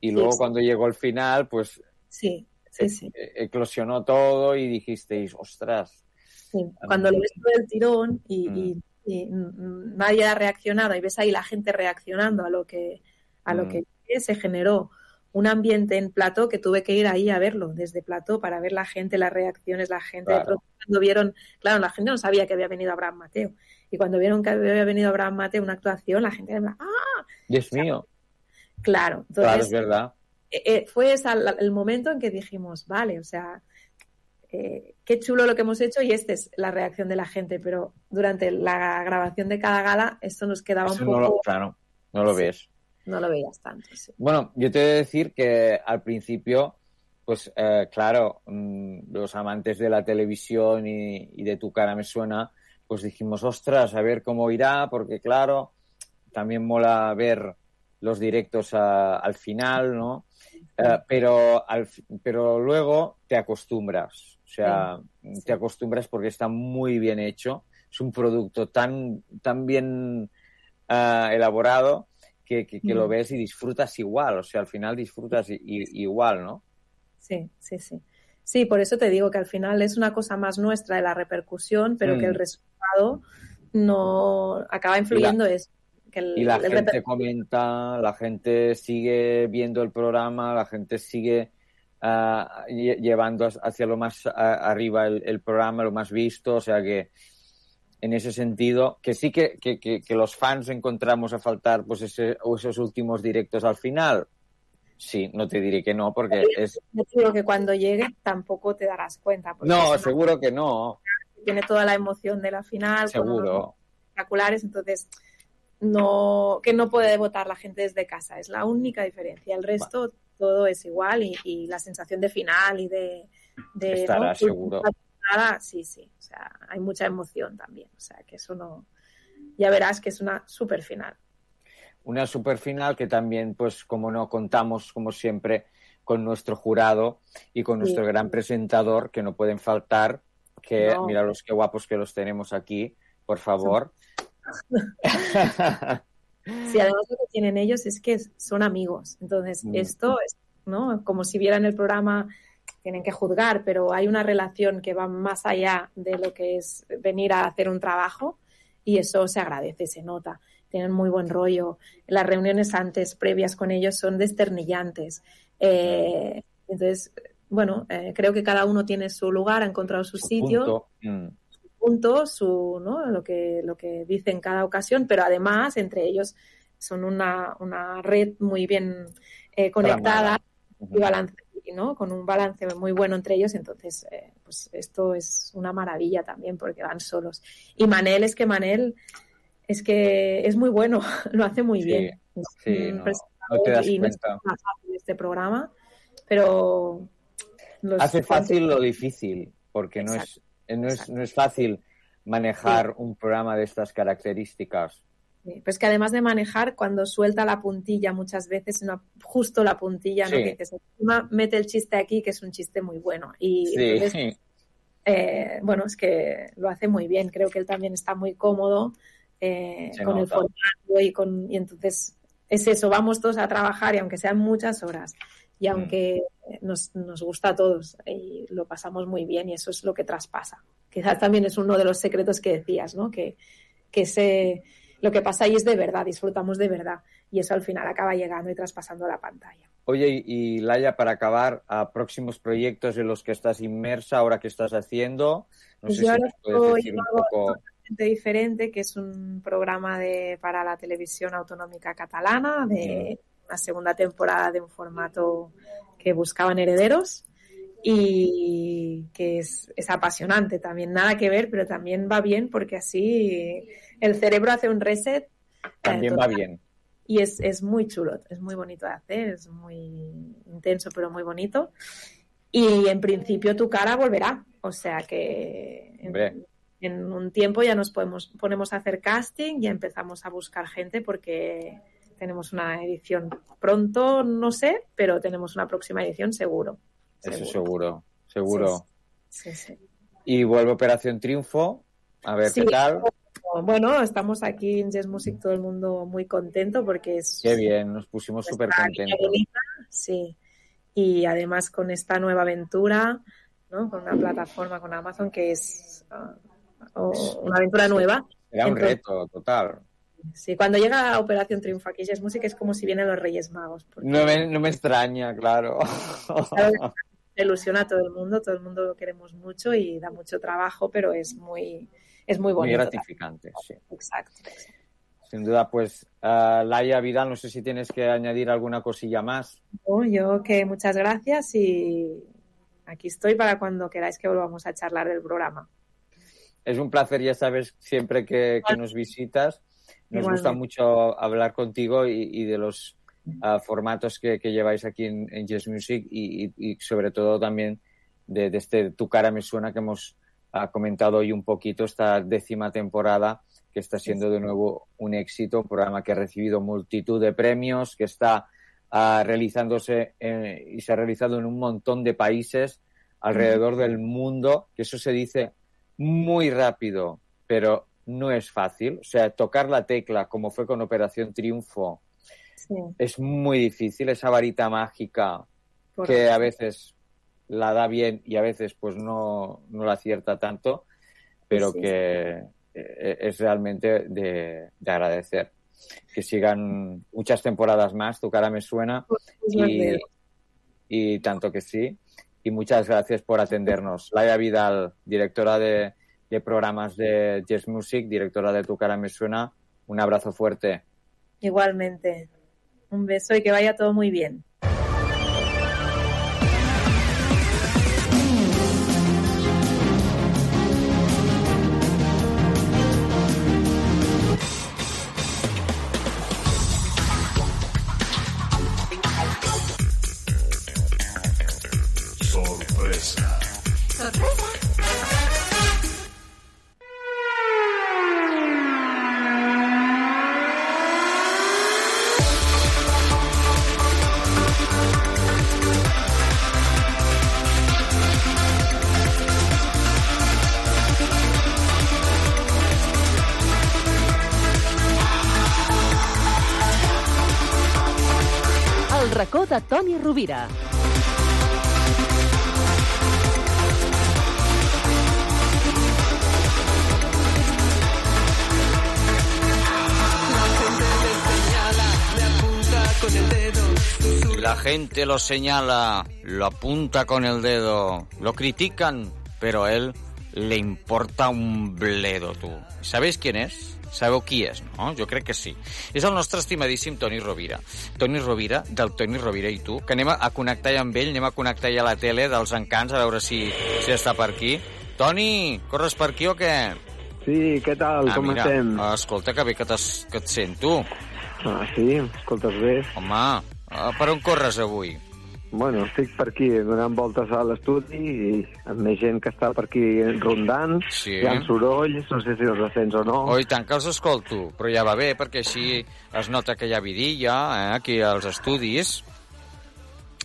y luego
sí.
cuando llegó el final, pues
sí sí sí,
e- eclosionó todo y dijisteis, ostras.
sí. cuando lo ves todo del tirón y, y- y, mm, nadie ha reaccionado y ves ahí la gente reaccionando a lo que a lo
Mm.
que se generó un ambiente en plató que tuve que ir ahí a verlo desde plató para ver la gente, las reacciones, la gente.
Claro.
cuando vieron, claro, la gente no sabía que había venido Abraham Mateo. Y cuando vieron que había venido Abraham Mateo una actuación, la gente era, ¡ah!
Dios mío,
Claro,
claro,
entonces
es verdad.
eh, eh, fue esa la- el momento en que dijimos, vale, o sea, eh, qué chulo lo que hemos hecho y esta es la reacción de la gente, pero durante la grabación de cada gala esto nos quedaba
Eso
un
no
poco,
lo, claro, no lo
Sí.
ves.
No lo veías tanto. sí.
Bueno, yo te he de decir que al principio, pues eh, claro, mm, los amantes de la televisión y, y de tu cara me suena, pues dijimos, ostras, a ver cómo irá, porque claro, también mola ver los directos a- al final, ¿no? Eh, pero, al, pero luego te acostumbras, o sea, te acostumbras porque está muy bien hecho, es un producto tan, tan bien eh, elaborado que, que- que lo
Mm.
ves y disfrutas igual, o sea, al final disfrutas i- i- igual, ¿no?
Sí, sí, sí. Sí, por eso te digo que al final es una cosa más nuestra de la repercusión, pero
Mm.
que el resultado no acaba influyendo es que el,
Y la
el
gente
reper-
comenta, la gente sigue viendo el programa, la gente sigue lle- llevando hacia lo más arriba el, el programa, lo más visto, o sea que en ese sentido, que sí que, que, que- que los fans encontramos a faltar pues ese, o esos últimos directos al final. Sí, no te diré que no, porque es...
Yo digo que cuando llegue tampoco te darás cuenta.
No,
una-
seguro que no,
Tiene toda la emoción de la final.
seguro.
espectaculares, entonces no que no puede votar la gente desde casa, es la única diferencia. El resto todo es igual y, y la sensación de final y de, de
Estará
¿no?
seguro.
Sí, sí, o sea, hay mucha emoción también, o sea, que eso no ya verás que es una super final.
Una super final que también, pues, como no, contamos, como siempre, con nuestro jurado y con nuestro gran presentador, que no pueden faltar, que
No.
mira los qué guapos que los tenemos aquí, por favor.
Sí, además lo que tienen ellos es que son amigos. Entonces,
Mm.
esto es, ¿no? Como si vieran el programa, tienen que juzgar, pero hay una relación que va más allá de lo que es venir a hacer un trabajo y eso se agradece, se nota. Tienen muy buen rollo. Las reuniones antes, previas con ellos, son desternillantes. Eh, entonces, bueno, eh, creo que cada uno tiene su lugar, ha encontrado su, sitio,
Punto. Mm.
su punto, su, ¿no? lo, que, lo que dice en cada ocasión, pero además entre ellos son una, una red muy bien eh, conectada y balance, ¿no? con un balance muy bueno entre ellos. Entonces, eh, pues esto es una maravilla también porque van solos. Y Manel es que Manel es que es muy bueno, lo hace muy
Sí,
bien.
sí,
Es un
no, te das
y no es
cuenta.
fácil este programa, pero los
Hace
fans-
fácil lo difícil, porque no es, eh, no es, no es fácil manejar un programa de estas características.
Sí, Pues que además de manejar, cuando suelta la puntilla muchas veces, una- justo la puntilla, ¿no? Que dices, encima mete el chiste aquí, que es un chiste muy bueno. Y
Sí,
entonces, eh, bueno, es que lo hace muy bien. Creo que él también está muy cómodo eh, con el formato y con y entonces es eso, vamos todos a trabajar y aunque sean muchas horas
Mm.
y aunque nos, nos gusta a todos y lo pasamos muy bien y eso es lo que traspasa. Quizás también es uno de los secretos que decías, ¿no? Que, que ese, lo que pasa ahí es de verdad, disfrutamos de verdad y eso al final acaba llegando y traspasando la pantalla.
Oye, y, Laia, para acabar, a próximos proyectos en los que estás inmersa, ahora que estás haciendo, no
Pues
sé
yo
si nos puedes decir un poco.
totalmente diferente, que es un programa de, para la televisión autonómica catalana, de una segunda temporada de un formato que buscaban herederos y que es, es apasionante también, nada que ver, pero también va bien porque así el cerebro hace un reset. eh,
También va bien.
Y es, es muy chulo, es muy bonito de hacer, es muy intenso, pero muy bonito. Y en principio tu cara volverá. O sea que en un tiempo ya nos podemos, ponemos a hacer casting, ya empezamos a buscar gente porque tenemos una edición pronto, no sé, pero tenemos una próxima edición seguro.
Eso seguro, seguro.
Sí, sí.
Y vuelve Operación Triunfo, a ver
Sí,
qué tal.
Bueno, estamos aquí en Jazz Music todo el mundo muy contento porque es
Qué bien, nos pusimos súper contentos.
sí. Y además con esta nueva aventura, ¿no? Con una plataforma con Amazon que es ah, una aventura nueva.
Era un
Entonces,
reto total.
Sí, cuando llega Operación Triunfo aquí Jazz Music es como si vienen los Reyes Magos. porque
No me, no me extraña, claro.
ilusiona a todo el mundo, todo el mundo lo queremos mucho y da mucho trabajo, pero es muy, es muy
Muy
bonito.
gratificante, sí.
Exacto.
Sin duda, pues, ah, Laia Vidal, no sé si tienes que añadir alguna cosilla más.
Yo que muchas gracias y aquí estoy para cuando queráis que volvamos a charlar del programa.
Es un placer, ya sabes, siempre que, que nos visitas. Nos gusta mucho hablar contigo y, y de los ah, formatos que, que lleváis aquí en, en Jazz Music y, y- y sobre todo también de, de este Tu cara me suena que hemos ah, comentado hoy un poquito esta décima temporada que está siendo de nuevo un éxito, un programa que ha recibido multitud de premios, que está ah, realizándose eh, y se ha realizado en un montón de países alrededor del mundo, que eso se dice muy rápido, pero no es fácil. O sea, tocar la tecla, como fue con Operación Triunfo, es muy difícil. Esa varita mágica que a veces la da bien y a veces pues no, no la acierta tanto, pero
Sí,
que eh, es realmente de, de agradecer. Que sigan muchas temporadas más, tu cara me suena. Y,
Suerte.
y tanto que sí. Y muchas gracias por atendernos. Laia Vidal, directora de, de programas de Jazz Music, directora de Tu cara me suena. Un abrazo fuerte.
Igualmente. Un beso y que vaya todo muy bien.
a Toni Rovira.
La gente lo señala, lo apunta con el dedo, lo critican, pero a él le importa un bledo tú. ¿Sabéis quién es? Sabeu qui és, no? Jo crec que sí. És el nostre estimadíssim Toni Rovira. Toni Rovira, del Toni Rovira i tu, que anem a connectar ja amb ell, anem a connectar ja a la tele dels encants, a veure si, si està per aquí. Toni, corres per aquí o què?
Sí, què tal?
Ah,
Com
mira,
estem?
Escolta, que bé que, que et sento.
Ah, sí? Escoltes bé?
Home, ah, per on corres avui?
Bueno, estic per aquí donant voltes a l'estudi i amb més gent que està per aquí rondant.
Sí.
Hi ha sorolls, no sé si els sents o no.
Oh, i tant que els escolto, però ja va bé, perquè així es nota que hi ha vidilla, eh, aquí als estudis.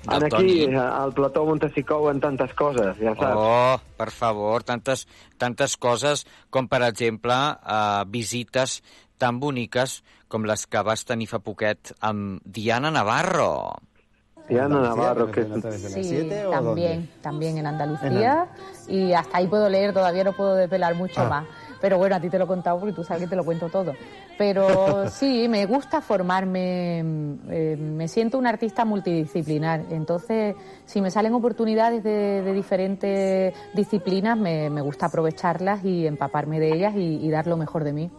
En
Del
aquí, al plató on s'hi couen tantes coses, ja saps.
Oh, per favor, tantes, tantes coses com, per exemple, eh, visites tan boniques com les que vas tenir fa poquet amb Diana Navarro.
Navarro, que
Sí, también, también en Andalucía. Y hasta ahí puedo leer, todavía no puedo desvelar mucho
Ah.
más. Pero bueno, a ti te lo he contado porque tú sabes que te lo cuento todo. Pero sí, me gusta formarme, eh, me siento un artista multidisciplinar. Entonces, si me salen oportunidades de, de diferentes disciplinas, me, me gusta aprovecharlas y empaparme de ellas y, y dar lo mejor de mí.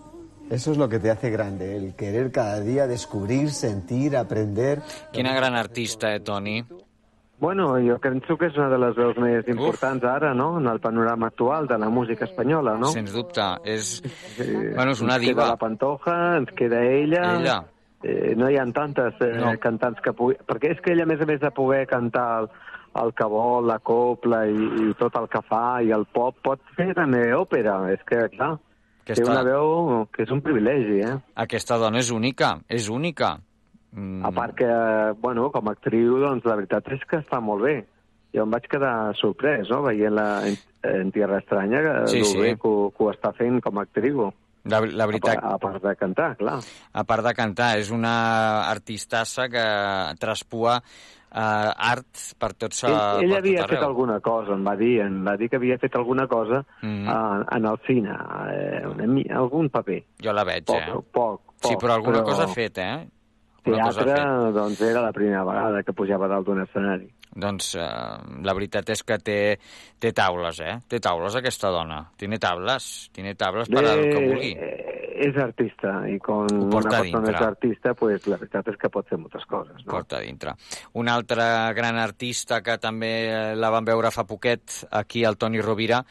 Eso es lo que te hace grande, el querer cada día descubrir, sentir, aprender.
Quina gran artista, eh, Toni?
Bueno, jo penso que és una de les veus més importants ara, no?, en el panorama actual de la música espanyola, no?
Sens dubte. És,
Sí,
bueno, és una
ens
diva.
queda la Pantoja, ens queda ella...
Ella.
Eh, no hi ha tantes eh,
No.
cantants que pugui... Perquè és que ella, a més a més de poder cantar el, el que vol, la copla i, i tot el que fa, i el pop, pot fer també òpera. És que, clar,
Que
té una veu que és un privilegi, eh?
Aquesta dona és única, és única. Mm.
A part que, bueno, com a actriu, doncs la veritat és que està molt bé. Jo em vaig quedar sorprès, no?, veient-la en, en Tierra Estranya, que,
Sí, sí.
bé que, que ho està fent com a actriu.
La, la veritat...
A part, a part de cantar, clar.
a part de cantar, és una artistassa que traspua eh, art per tots,
Ell,
per
ell
tot
havia
arreu.
fet alguna cosa, em va dir, em va dir que havia fet alguna cosa
Mhm.
eh, en el cine, eh, una, mi- algun paper.
Jo la veig,
Poc,
eh?
poc, poc.
Sí, però alguna
però
cosa ha fet, eh? Alguna
Teatre, doncs, era la primera vegada que pujava dalt d'un escenari.
Doncs eh, la veritat és que té, té taules, eh? Té taules aquesta dona. Tiene tablas, tiene tablas per al que vulgui.
És artista, i
Ho
una persona
dintre.
és artista, pues, la veritat és que pot fer moltes coses. No?
Porta dintre. Un altre gran artista que també eh, la vam veure fa poquet aquí, el Toni Rovira,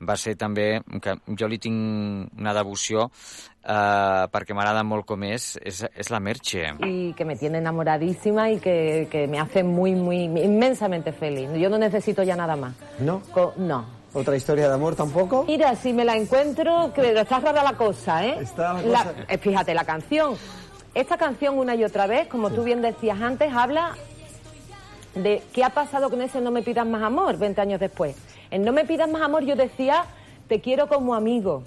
va ser també, que jo li tinc una devoció eh, perquè m'agrada molt com és, és, és la Merche.
y que me tiene enamoradísima y que, que me hace muy, muy, inmensamente feliz. Yo no necesito ya nada más.
¿No?
Co- no.
¿Otra historia de amor tampoco?
Mira, si me la encuentro, que está rara la cosa, ¿eh?
Está la
La-
cosa-
eh, fíjate, la canción. Esta canción, una y otra vez, como tú bien decías antes, habla de qué ha pasado con ese No me pidas más amor 20 años después. En No me pidas más amor yo decía, te quiero como amigo.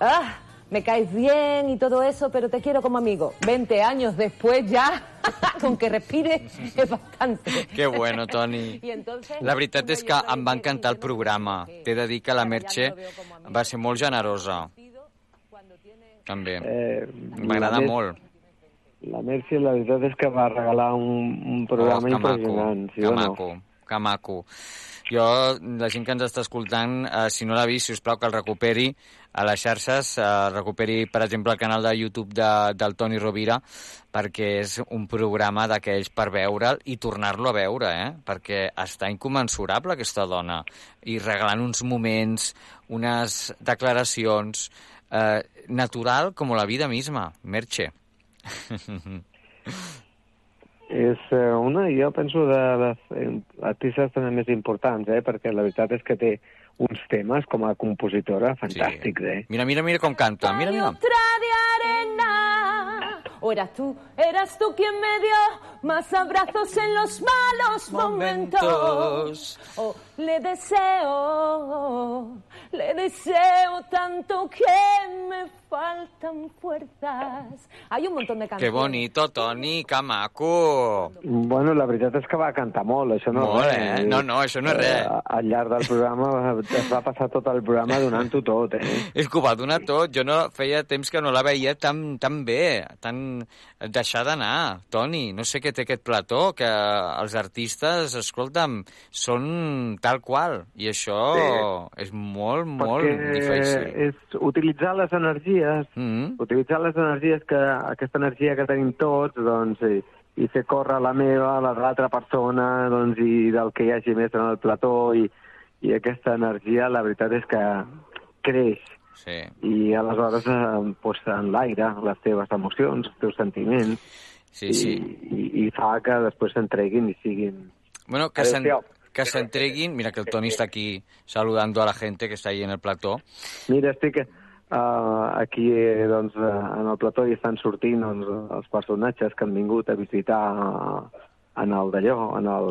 Ah, me caes bien y todo eso, pero te quiero como amigo. 20 años después ya, con que respire, es bastante.
Que bueno, Toni.
I entonces,
La veritat és que em va encantar el programa. T'he de dir que la Merche va ser molt generosa. També.
Eh,
M'agrada molt.
La Mercy, la veritat és que va regalar un, un programa
oh, que maco,
impressionant, sí
que
o no?
maco, que maco. Jo, la gent que ens està escoltant, eh, si no l'ha vist, si us plau que el recuperi a les xarxes, eh, recuperi, per exemple, el canal de YouTube de, del Toni Rovira, perquè és un programa d'aquells per veure'l i tornar-lo a veure, eh? perquè està incomensurable aquesta dona, i regalant uns moments, unes declaracions, eh, natural com la vida misma, Merche.
És eh, una, jo penso, de les eh, artistes també més importants, eh? perquè la veritat és que té uns temes com a compositora fantàstics, eh?
Mira, mira, mira com canta, mira, mira.
otra de arena. O eras tú, eras tú quien me dio más abrazos en los malos momentos.
Momentos.
O le deseo, le deseo tanto que me faltan fuerzas. Hay un montón de canciones.
bonito, Toni, maco.
Bueno, la veritat és que va cantar molt, això no
Molt,
res.
eh? No, no, això no és res.
Eh, Al llarg del programa es va passar tot el programa donant-ho tot, eh?
És que ho va donar tot. Jo no feia temps que no la veia tan, tan bé, tan deixar d'anar, Toni. No sé què té aquest plató, que els artistes, escolta'm, són tal qual. I això és molt, molt difícil.
és utilitzar les energies,
Mm.
utilitzar les energies que aquesta energia que tenim tots, doncs, i, i fer córrer la meva, la de l'altra persona, doncs, i del que hi hagi més en el plató, i, i aquesta energia, la veritat és que creix.
Sí.
I aleshores eh, pues, en l'aire les teves emocions, els teus sentiments,
Sí, sí.
I, i, i fa que després s'entreguin i siguin...
Bueno, que se,
Adéu-siau.
que se entreguen... Mira que el Toni está aquí saludando a la gente que está ahí en el plató.
Mira, estic uh, aquí eh, doncs, uh, en el plató i estan sortint doncs, els personatges que han vingut a visitar uh, en el d'allò, en el...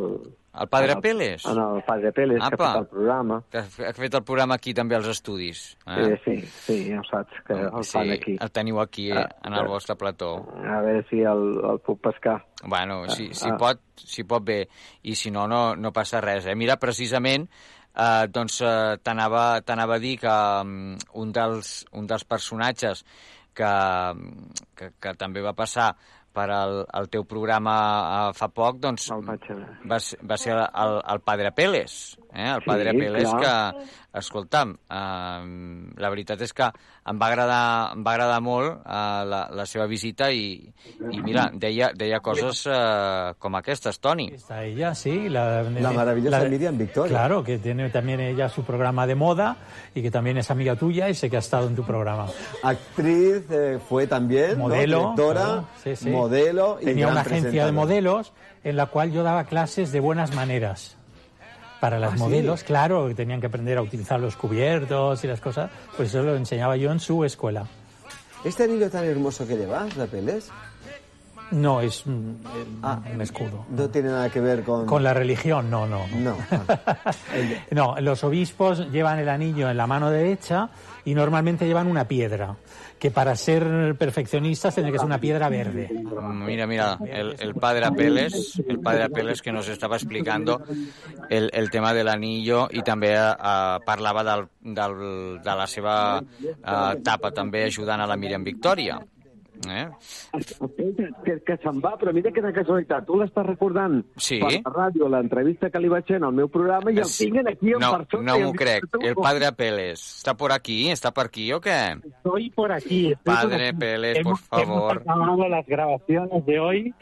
El Padre
en el,
Peles?
En el Padre Peles, que ha
Apa.
fet el programa.
Que ha fe- ha fet el programa aquí també als estudis.
Eh? Sí, sí, ja ho saps, que el
sí,
fan aquí.
el teniu aquí, eh, en el vostre plató.
A veure si el, el puc pescar.
Bueno, si, si,
Ah.
pot, si pot bé, i si no, no, no passa res. Eh? Mira, precisament, eh, doncs eh, t'anava t'anava a dir que um, un, dels, un dels personatges que, que, que també va passar per al, el teu programa eh, fa poc, doncs va, va ser el, el Padre Peles, eh? el
Sí,
Padre Peles
clar.
que, escolta'm, eh, la veritat és que em va agradar, em va agradar molt eh, la, la seva visita i, i mira, deia, deia coses eh, com aquestes, Toni.
Está ella, sí. La,
La maravillosa Miriam Victoria.
Claro, que tiene también ella su programa de moda y que también es amiga tuya y sé que ha estado en tu programa.
Actriz eh, fue también, ¿no?
Modelo.
Directora,
claro, sí, sí.
modelo y
Tenía una agencia de modelos en la cual yo daba clases de buenas maneras. Para las
¿Ah, sí?
modelos, claro, que tenían que aprender a utilizar los cubiertos y las cosas, pues eso lo enseñaba yo en su escuela.
¿Este anillo tan hermoso que llevas, la Peles?
No, es un, un escudo.
No tiene nada que ver con...
Con la religión, no, no.
No.
No, los obispos llevan el anillo en la mano derecha y normalmente llevan una piedra, que para ser perfeccionistas tiene que ser una piedra verde.
Mira, mira, el, el padre Apeles, el padre Apeles que nos estava explicando el, el tema de l'anillo i també eh, parlava del, del, de la seva eh, etapa també ajudant a la Míriam Victòria. Eh?
Escolta, que, que se'n va, però mira quina casualitat. Tu l'estàs recordant
Sí.
per la ràdio, l'entrevista que li vaig fer en el meu programa, i el tinguen aquí en
No,
persona.
no m'ho crec.
dius,
El padre Apeles. ¿Está por aquí? ¿Está por aquí o qué?
Estoy por aquí. estoy por
Padre
aquí.
Peles, por favor.
Hemos acabado las grabaciones de hoy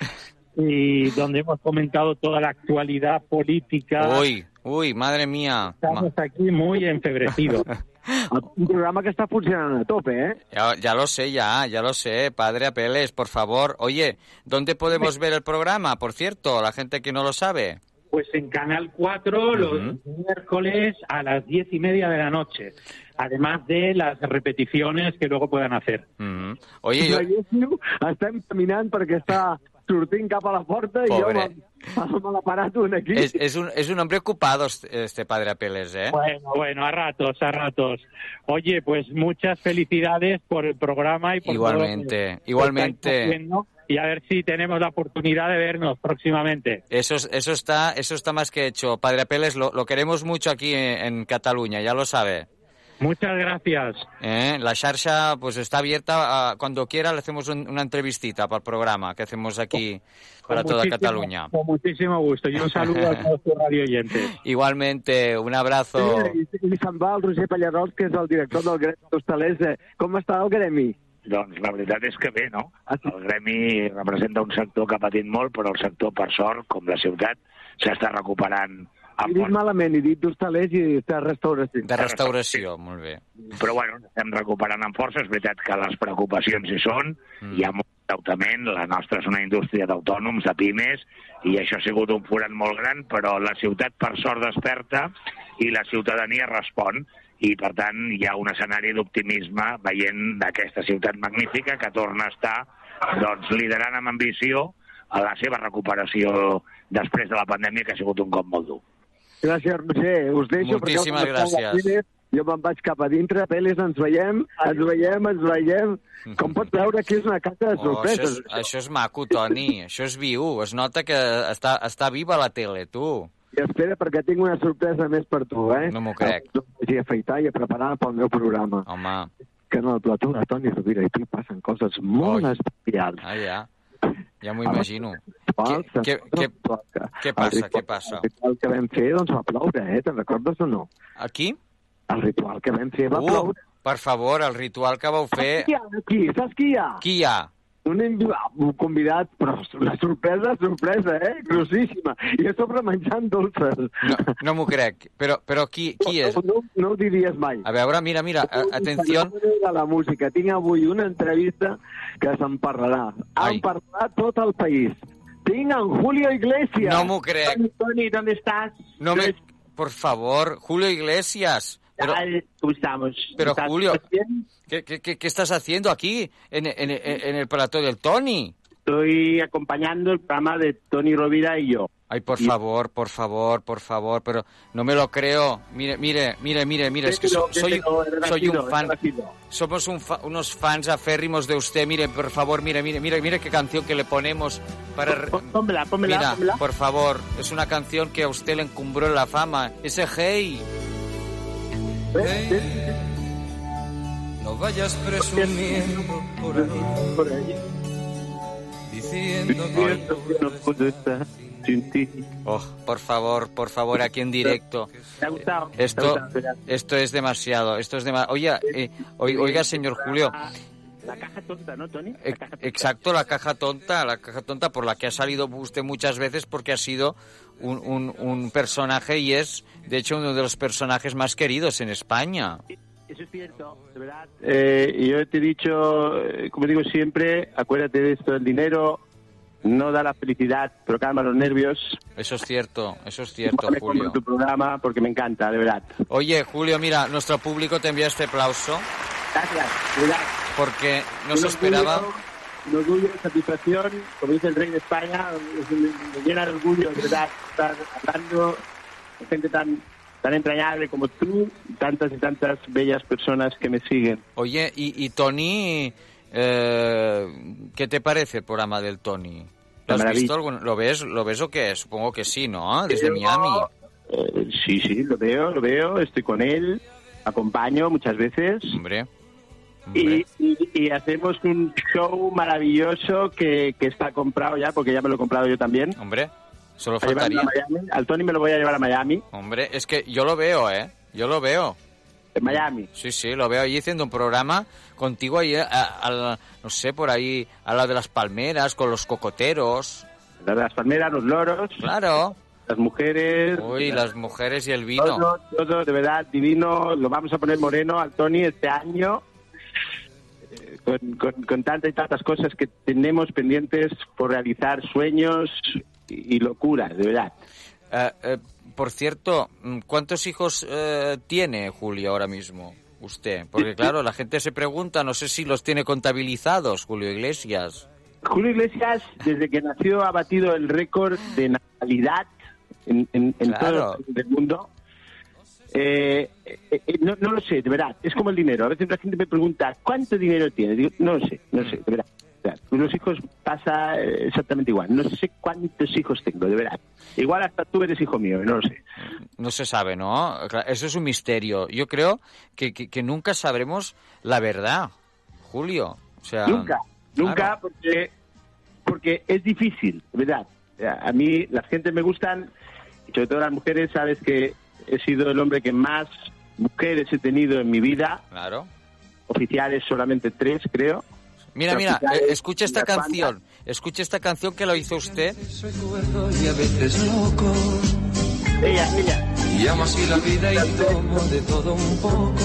y donde hemos comentado toda la actualidad política.
Uy, uy, madre mía.
Estamos aquí muy enfebrecidos.
Un programa que està funcionant a tope, eh?
Ya, ya lo sé, ya, ya lo sé. Padre Apeles, por favor. Oye, ¿dónde podemos ver el programa? Por cierto, la gente que no lo sabe.
Pues en Canal 4 los miércoles a las diez y media de la noche. Además de las repeticiones que luego puedan hacer.
Oye, jo...
Veiéssiu, estem caminant perquè està sortint cap a la porta i
Pobre.
jo amb, l'aparato aquí.
Es, es, un, es un hombre ocupado este este padre Apeles, ¿eh?
Bueno, bueno, a ratos, a ratos. Oye, pues muchas felicidades por el programa y por todo
Igualmente,
estáis
igualmente.
Y a ver si tenemos la oportunidad de vernos próximamente.
Eso, es- eso, está, eso está más que hecho. Padre Apeles, lo, lo queremos mucho aquí en, en Cataluña, ya lo sabe.
Muchas gracias.
¿Eh? La xarxa pues está abierta. a- cuando quiera le hacemos un- una entrevistita para el programa que hacemos aquí para
Con
toda Cataluña.
Con muchísimo gusto. Y un saludo a todos tus radio oyentes.
Igualmente, un abrazo.
I, i se'n va el Roger Pallarols, que és el director del Gremi d'Hostalers. Eh, Com està el Gremi?
Doncs la veritat és que bé, no? El gremi representa un sector que ha patit molt, però el sector, per sort, com la ciutat, s'està recuperant
He dit malament, he dit d'Hostalers i de restauració.
De restauració, molt bé.
però bueno, estem recuperant amb força. És veritat que les preocupacions hi són, mm. hi ha molt endeutament, la nostra és una indústria d'autònoms, de pimes, i això ha sigut un forat molt gran, però la ciutat per sort desperta i la ciutadania respon i per tant hi ha un escenari d'optimisme veient d'aquesta ciutat magnífica que torna a estar doncs, liderant amb ambició a la seva recuperació després de la pandèmia que ha sigut un cop molt dur.
Gràcies, Roger. Us deixo
Moltíssimes
perquè
gràcies.
jo me'n vaig cap a dintre, pel·lis, ens veiem, ens veiem, ens veiem. Com pots veure que és una casa de
Oh, això,
sorpreses?
és, això és maco, Toni. Això és viu. Es nota que està, està viva la tele, tu.
I espera, perquè tinc una sorpresa més per tu, eh?
No m'ho crec.
No vaig afeitar i a preparar pel meu programa.
Home,
Que en el plató de Toni Rovira i tu passen coses molt
Oi.
especials.
ah, ja. Ja m'ho imagino.
Què,
què, què, què passa, què passa?
El ritual que vam fer, doncs, va ploure, eh? Te'n recordes o no?
Aquí?
El ritual que vam fer va
Uh,
ploure.
per favor, el ritual que vau fer...
Qui hi ha aquí? Saps qui hi ha?
Qui hi ha?
Un, un convidat, però una sorpresa, sorpresa, eh? Grossíssima. I a sobre menjant dolces.
No, no m'ho crec. Però, però qui, qui és?
No, no ho diries mai.
A veure, mira, mira, atenció.
de la música. Tinc avui una entrevista que se'n parlarà.
Ai.
En parlarà tot el país. En Julio Iglesias.
No m'ho crec.
Tony, ¿dónde estás?
No me... Por favor, Julio Iglesias. Pero,
¿Cómo estamos?
pero
¿Estás
Julio? ¿qué, qué, qué- estás haciendo aquí en, en- en- en el plató del Tony?
Estoy acompañando el programa de Tony Rovira y yo.
Ay, por favor, por favor, por favor, pero no me lo creo. Mire, mire, mire, mire, mire, es que so- soy, un fan. Somos un fa- unos fans aférrimos de usted. Mire, por favor, mire, mire, mire, mire qué canción que le ponemos para...
Pónmela, pónmela,
Mira,
pónmela.
por favor, es una canción que a usted le encumbró la fama. Ese Hey.
No vayas presumiendo por ahí.
Por ahí.
Diciendo
Diciendo que no puedo estar sin ti.
Oh, por favor, por favor, aquí en directo.
¿Te ha gustado? ¿Te ha
Esto, esto es demasiado, esto es demasiado. Oiga, eh, oi- oiga, señor Julio,
La caja tonta, ¿no, Tony?
exacto, la caja tonta, la caja tonta por la que ha salido usted muchas veces porque ha sido un, un- un personaje y es, de hecho, uno de los personajes más queridos en España.
Eso es cierto, de verdad. Eh, y yo te he dicho, eh, como digo siempre, acuérdate de esto, el dinero no da la felicidad, pero calma los nervios.
Eso es cierto, eso es cierto,
Me compro
Julio.
tu programa porque me encanta, de verdad.
Oye, Julio, mira, nuestro público te envía este aplauso
Gracias, de verdad.
porque no se
Un
esperaba.
orgullo, Un orgullo, satisfacción, como dice el rey de España, me, me llena de orgullo, de verdad, estar hablando con gente tan, tan entrañable como tú, tantas y tantas bellas personas que me siguen.
Oye, y, y Tony, eh, ¿qué te parece el programa del Tony? ¿Lo has visto? algún- ¿Lo ves, ¿Lo ves o qué? Supongo que sí, ¿no? Desde Miami.
Eh, sí, sí, lo veo, lo veo, estoy con él, acompaño muchas veces.
Hombre.
Y, y- y hacemos un show maravilloso que, que está comprado ya, porque ya me lo he comprado yo también.
Hombre, solo faltaría.
Miami. Al Tony me lo voy a llevar a Miami.
Hombre, es que yo lo veo, ¿eh? Yo lo veo.
En Miami.
Sí, sí, lo veo allí haciendo un programa contigo ahí, a- a- no sé, por ahí, a la de las palmeras, con los cocoteros.
La de las palmeras, los loros.
Claro.
Las mujeres.
Uy, las mujeres y el vino.
Todo, todo, de verdad, divino. Lo vamos a poner moreno al Tony este año. eh, Con, con, con tantas y tantas cosas que tenemos pendientes por realizar, sueños y, y locuras, de verdad.
Eh, eh, por cierto, mm, ¿cuántos hijos eh, tiene Julio ahora mismo? Usted. Porque claro, la gente se pregunta, no sé si los tiene contabilizados, Julio Iglesias.
Julio Iglesias, desde que nació, ha batido el récord de natalidad en, en, en
Claro.
todos los países del mundo. Eh, eh, eh, no, no lo sé, de verdad. Es como el dinero. A veces la gente me pregunta, ¿cuánto dinero tienes? Digo, no lo sé, no lo sé, de verdad. Con los hijos pasa eh, exactamente igual. No sé cuántos hijos tengo, de verdad. Igual hasta tú eres hijo mío, no lo sé.
No se sabe, ¿no? Eso es un misterio. Yo creo que, que- que nunca sabremos la verdad, Julio. O sea,
Nunca, nunca,
claro.
porque, porque es difícil, de verdad. A mí las gentes me gustan, y sobre todo las mujeres, sabes que he sido el hombre que más mujeres he tenido en mi vida,
Claro.
oficiales solamente tres, creo.
Mira, mira, eh, escucha esta canción. Escucha esta canción que lo hizo usted.
cuerdo y a veces loco.
Ella, ella.
Y amo así la vida y tomo de todo un poco.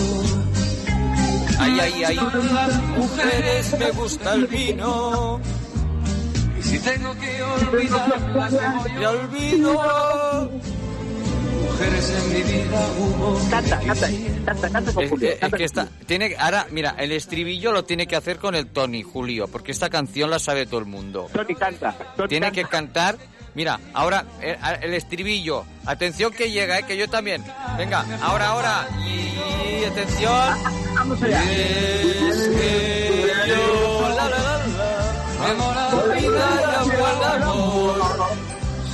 Ay, ay, ay.
Las
mujeres me gusta el vino.
Y si tengo que olvidarlas,
me olvido.
Mujeres en mi vida hubo.
Canta, canta, canta, canta con Julio,
es- es que está, tiene, ahora, mira, el estribillo lo tiene que hacer con el Tony, Julio, porque esta canción la sabe todo el mundo.
Tony canta. Tony
Tiene
canta.
que cantar Mira, ahora el estribillo. Atención que llega, eh, que yo también. Venga, ahora, ahora. Y atención.
Vamos allá.
Es que yo, la, la, la,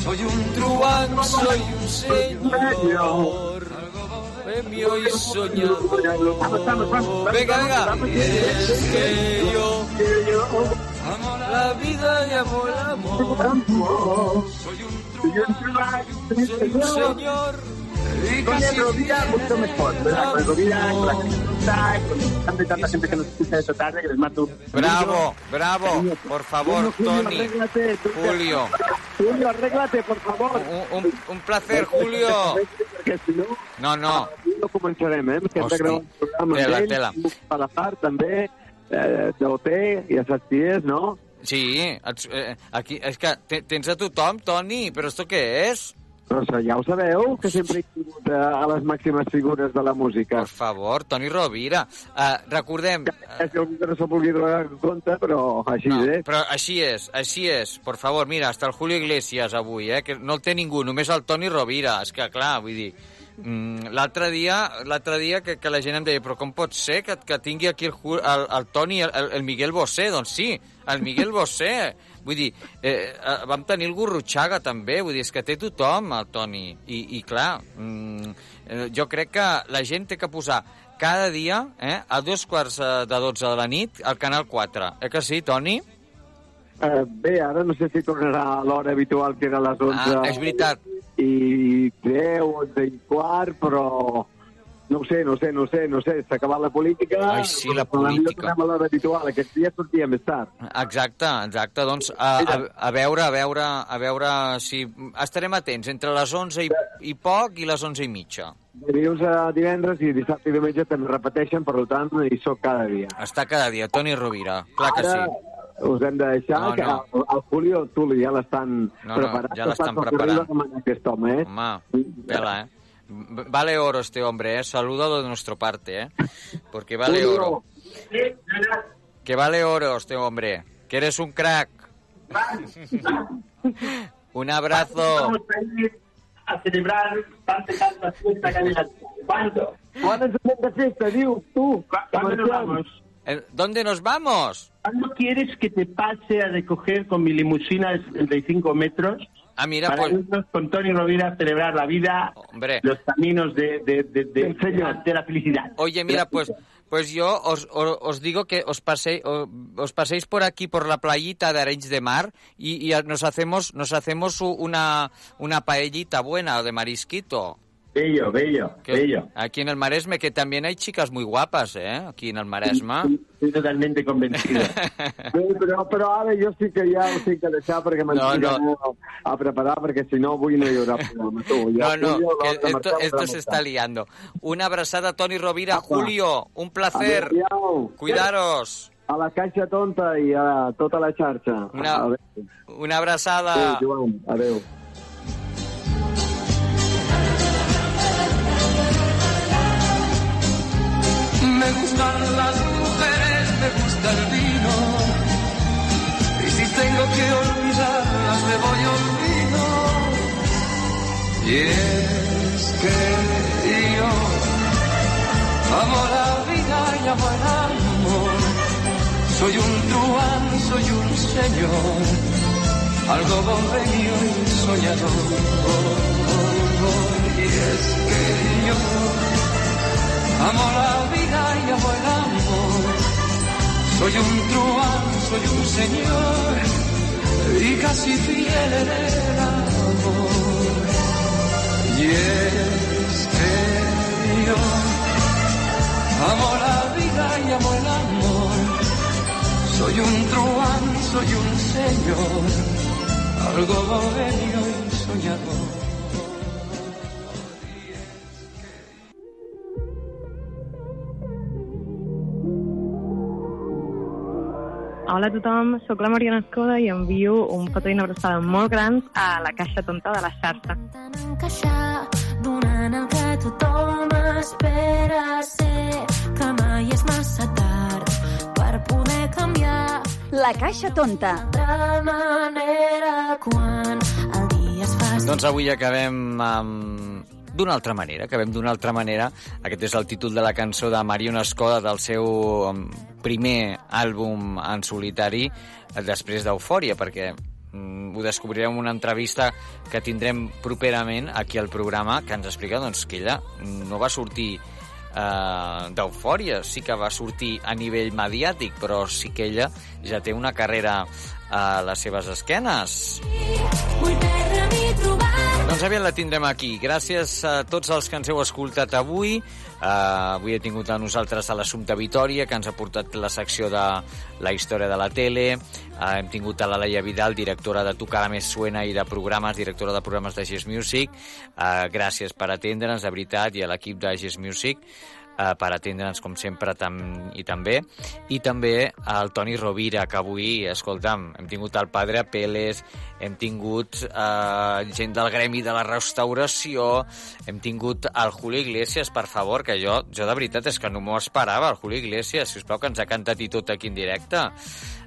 Soy un truán, soy un señor. Premio y soñador. Venga, venga. Es que yo amo la vida y amo el amor. Soy un soy un señor. Y
Con el Rovira mucho mejor, ¿verdad? Con el Rovira, con la gente con tanta tanta gente que nos escucha esta tarde, que les un...
Bravo, bravo. Por favor, Tony. Julio.
Julio, arréglate, por favor.
Un, un, un placer, Julio.
Perquè si no,
No, no.
no començarem, eh? Que hem de gravar un programa
tela,
amb ell,
tela.
a la part també, eh, d'OT, ja saps qui és, no?
Sí, eh, aquí, és que te- tens a tothom, Toni, però esto què és?
Això ja ho sabeu, que sempre he tingut eh, a les màximes figures de la música.
Per favor, Toni Rovira. Uh, recordem...
Que algú que no s'ho vulgui donar compte, però així
No,
és.
però així és, així és. Por favor, mira, hasta el Julio Iglesias avui, eh, que no el té ningú, només el Toni Rovira. És que, clar, vull dir... Mm, l'altre dia, l'altre dia que, que la gent em deia però com pot ser que, que tingui aquí el, el, el Toni, el, el Miguel Bosé? Doncs sí, el Miguel Bosé. Vull dir, eh, eh, vam tenir el Gurrutxaga també, vull dir, és que té tothom el Toni. I, i clar, mm, eh, jo crec que la gent té que posar cada dia, eh, a dos quarts eh, de dotze de la nit, al Canal 4. Eh que sí, Toni?
Eh, bé, ara no sé si tornarà a l'hora habitual, que era a les 11
Ah, és veritat.
i 10, 11 i quart, però no ho sé, no ho sé, no ho sé, no ho sé, s'ha acabat la política...
Ai, sí, la política.
tornem a l'hora habitual, aquest dia sortia més tard.
Exacte, exacte. Doncs a, a, a veure, a veure, a veure si... Estarem atents entre les 11 i, i poc i les 11 i mitja.
Dilluns a divendres i dissabte i diumenge també repeteixen, per tant, hi soc cada dia.
Està cada dia, Toni Rovira, clar que
Ara
sí.
us hem de deixar,
No,
que
no.
el, el Julio Tuli ja l'estan
No, no,
preparant.
ja l'estan preparant.
demanar aquest home, eh?
Home, pela, eh? Vale oro este hombre, ¿eh? Saludo de nuestra parte, ¿eh? Porque vale oro. Que vale oro este hombre. Que eres un crack. un abrazo.
a celebrar tanta tanta fiesta ¿Cuándo? ¿Cuándo es el de fiesta, digo, tú?
¿Cuándo nos vamos?
Eh, ¿Dónde nos vamos?
¿Cuándo quieres que te pase a recoger con mi limusina de 75 metros?
Ah, mira,
para
pues-
irnos con Tony Rovira a celebrar la vida,
Hombre.
los caminos de, de, de, de, de la felicidad.
Oye, mira, pues, pues yo os, os, os digo que os, pasé, o- os paséis por aquí, por la playita de Arenys de Mar, y, y nos hacemos, nos hacemos una, una paellita buena de marisquito.
Bello, bello,
Que-
bello.
Aquí en el Maresme, que también hay chicas muy guapas, ¿eh? Aquí en el Maresme.
Estoy totalmente convencido. però, però ara jo sí que ja ho tinc que deixar perquè m'han
No,
no,
no.
a preparar perquè si no avui no hi haurà programa. Tu, ja,
No, no,
Julio,
esto,
marxar,
esto se está liando. Una abrazada, Tony Rovira.
Apa.
Julio, un placer.
Adéu.
Cuidaros.
A la caixa tonta i a tota la xarxa.
Una-
Adéu.
Una abrazada.
Adéu, Joan. Adéu.
Me gustan las mujeres, me gusta el vino. Y si tengo que olvidarlas, me voy olvido. Y es que yo amo la vida y amo el amor. Soy un truán, soy un señor, algo bohemio y soñador. Y es que yo Amo la vida y amo el amor. Soy un truán, soy un señor y casi fiel en el amor. Y es que yo amo la vida y amo el amor. Soy un truán, soy un señor, algo bohemio y soñador.
Hola a tothom, sóc la Mariana Escoda i envio un petó i una abraçada molt grans a la caixa tonta de la xarxa.
encaixar donant el que tothom espera ser que mai és massa tard per poder canviar
La Caixa Tonta.
de manera quan el dia
Doncs avui acabem amb d'una altra manera, acabem d'una altra manera. Aquest és el títol de la cançó de Mariona Escoda del seu um, primer àlbum en solitari després d'Eufòria, perquè mm, ho descobrirem en una entrevista que tindrem properament aquí al programa que ens explica doncs, que ella no va sortir eh, d'eufòria, sí que va sortir a nivell mediàtic, però sí que ella ja té una carrera a les seves esquenes. Doncs aviat la tindrem aquí. Gràcies a tots els que ens heu escoltat avui. Uh, avui he tingut a nosaltres a l'Assumpte Vitoria, que ens ha portat la secció de la història de la tele. Uh, hem tingut a la Laia Vidal, directora de Tu cara més suena i de programes, directora de programes de Gis Music. Uh, gràcies per atendre'ns, de veritat, i a l'equip de Gis Music eh, per atendre'ns com sempre tam i també i també el Toni Rovira que avui, escolta'm, hem tingut el Padre Apeles, hem tingut eh, gent del gremi de la restauració hem tingut el Julio Iglesias per favor, que jo, jo de veritat és que no m'ho esperava, el Julio Iglesias si us plau, que ens ha cantat i tot aquí en directe.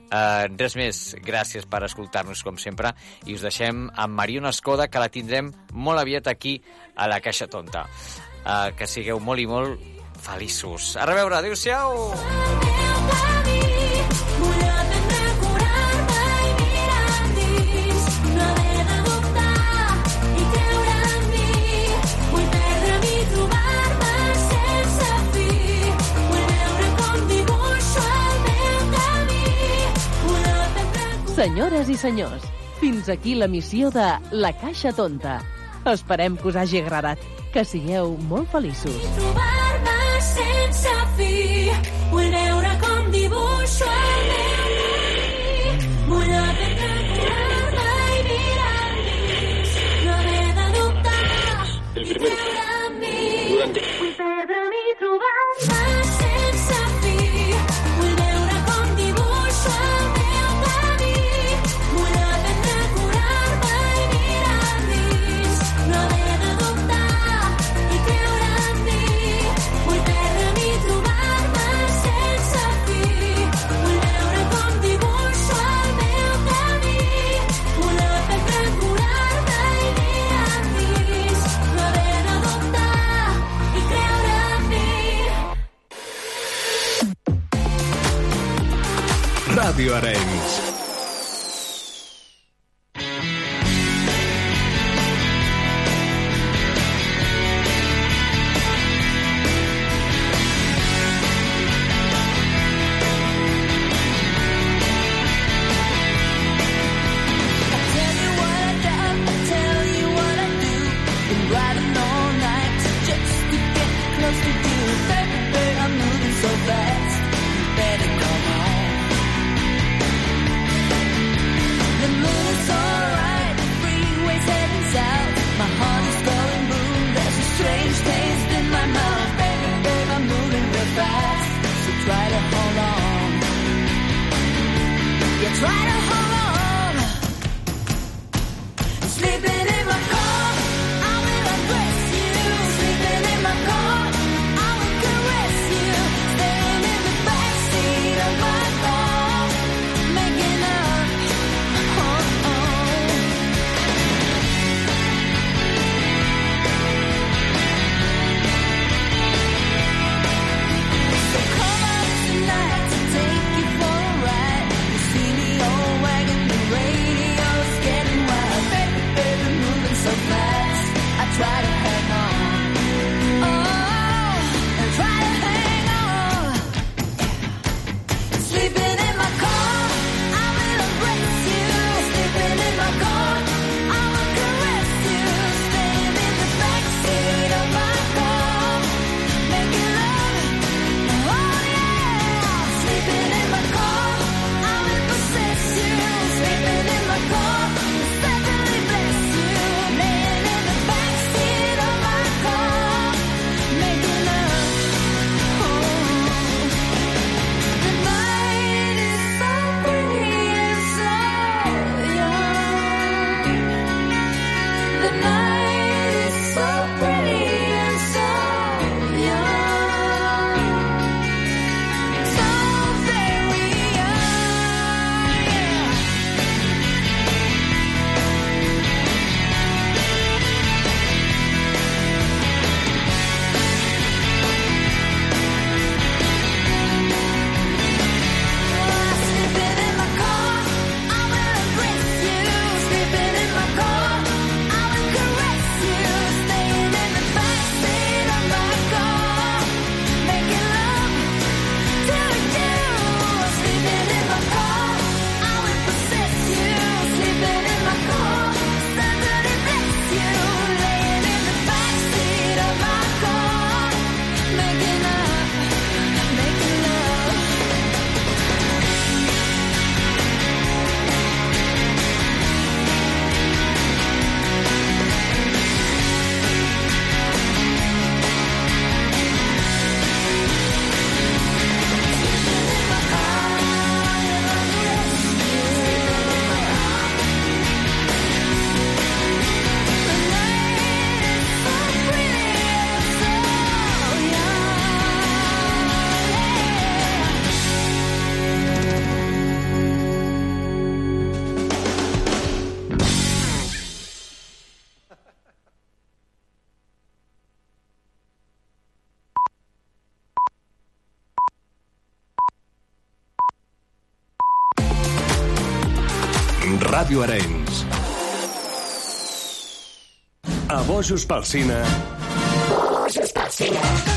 Uh, res més, gràcies per escoltar-nos com sempre i us deixem amb Mariona Escoda que la tindrem molt aviat aquí a la Caixa Tonta. Uh, que sigueu molt i molt feliços. A reveure, adéu-siau!
Senyores i senyors, fins aquí la missió de La Caixa Tonta. Esperem que us hagi agradat. Que sigueu molt feliços.
Trobar-me sense fi. Vull veure com dibuixo el meu camí. Vull aprendre a curar-me i mirar endins. No haver de dubtar
El
i creure en mi.
Ràdio Arenys. Rojos pel Cine.
Rojos pel Cine.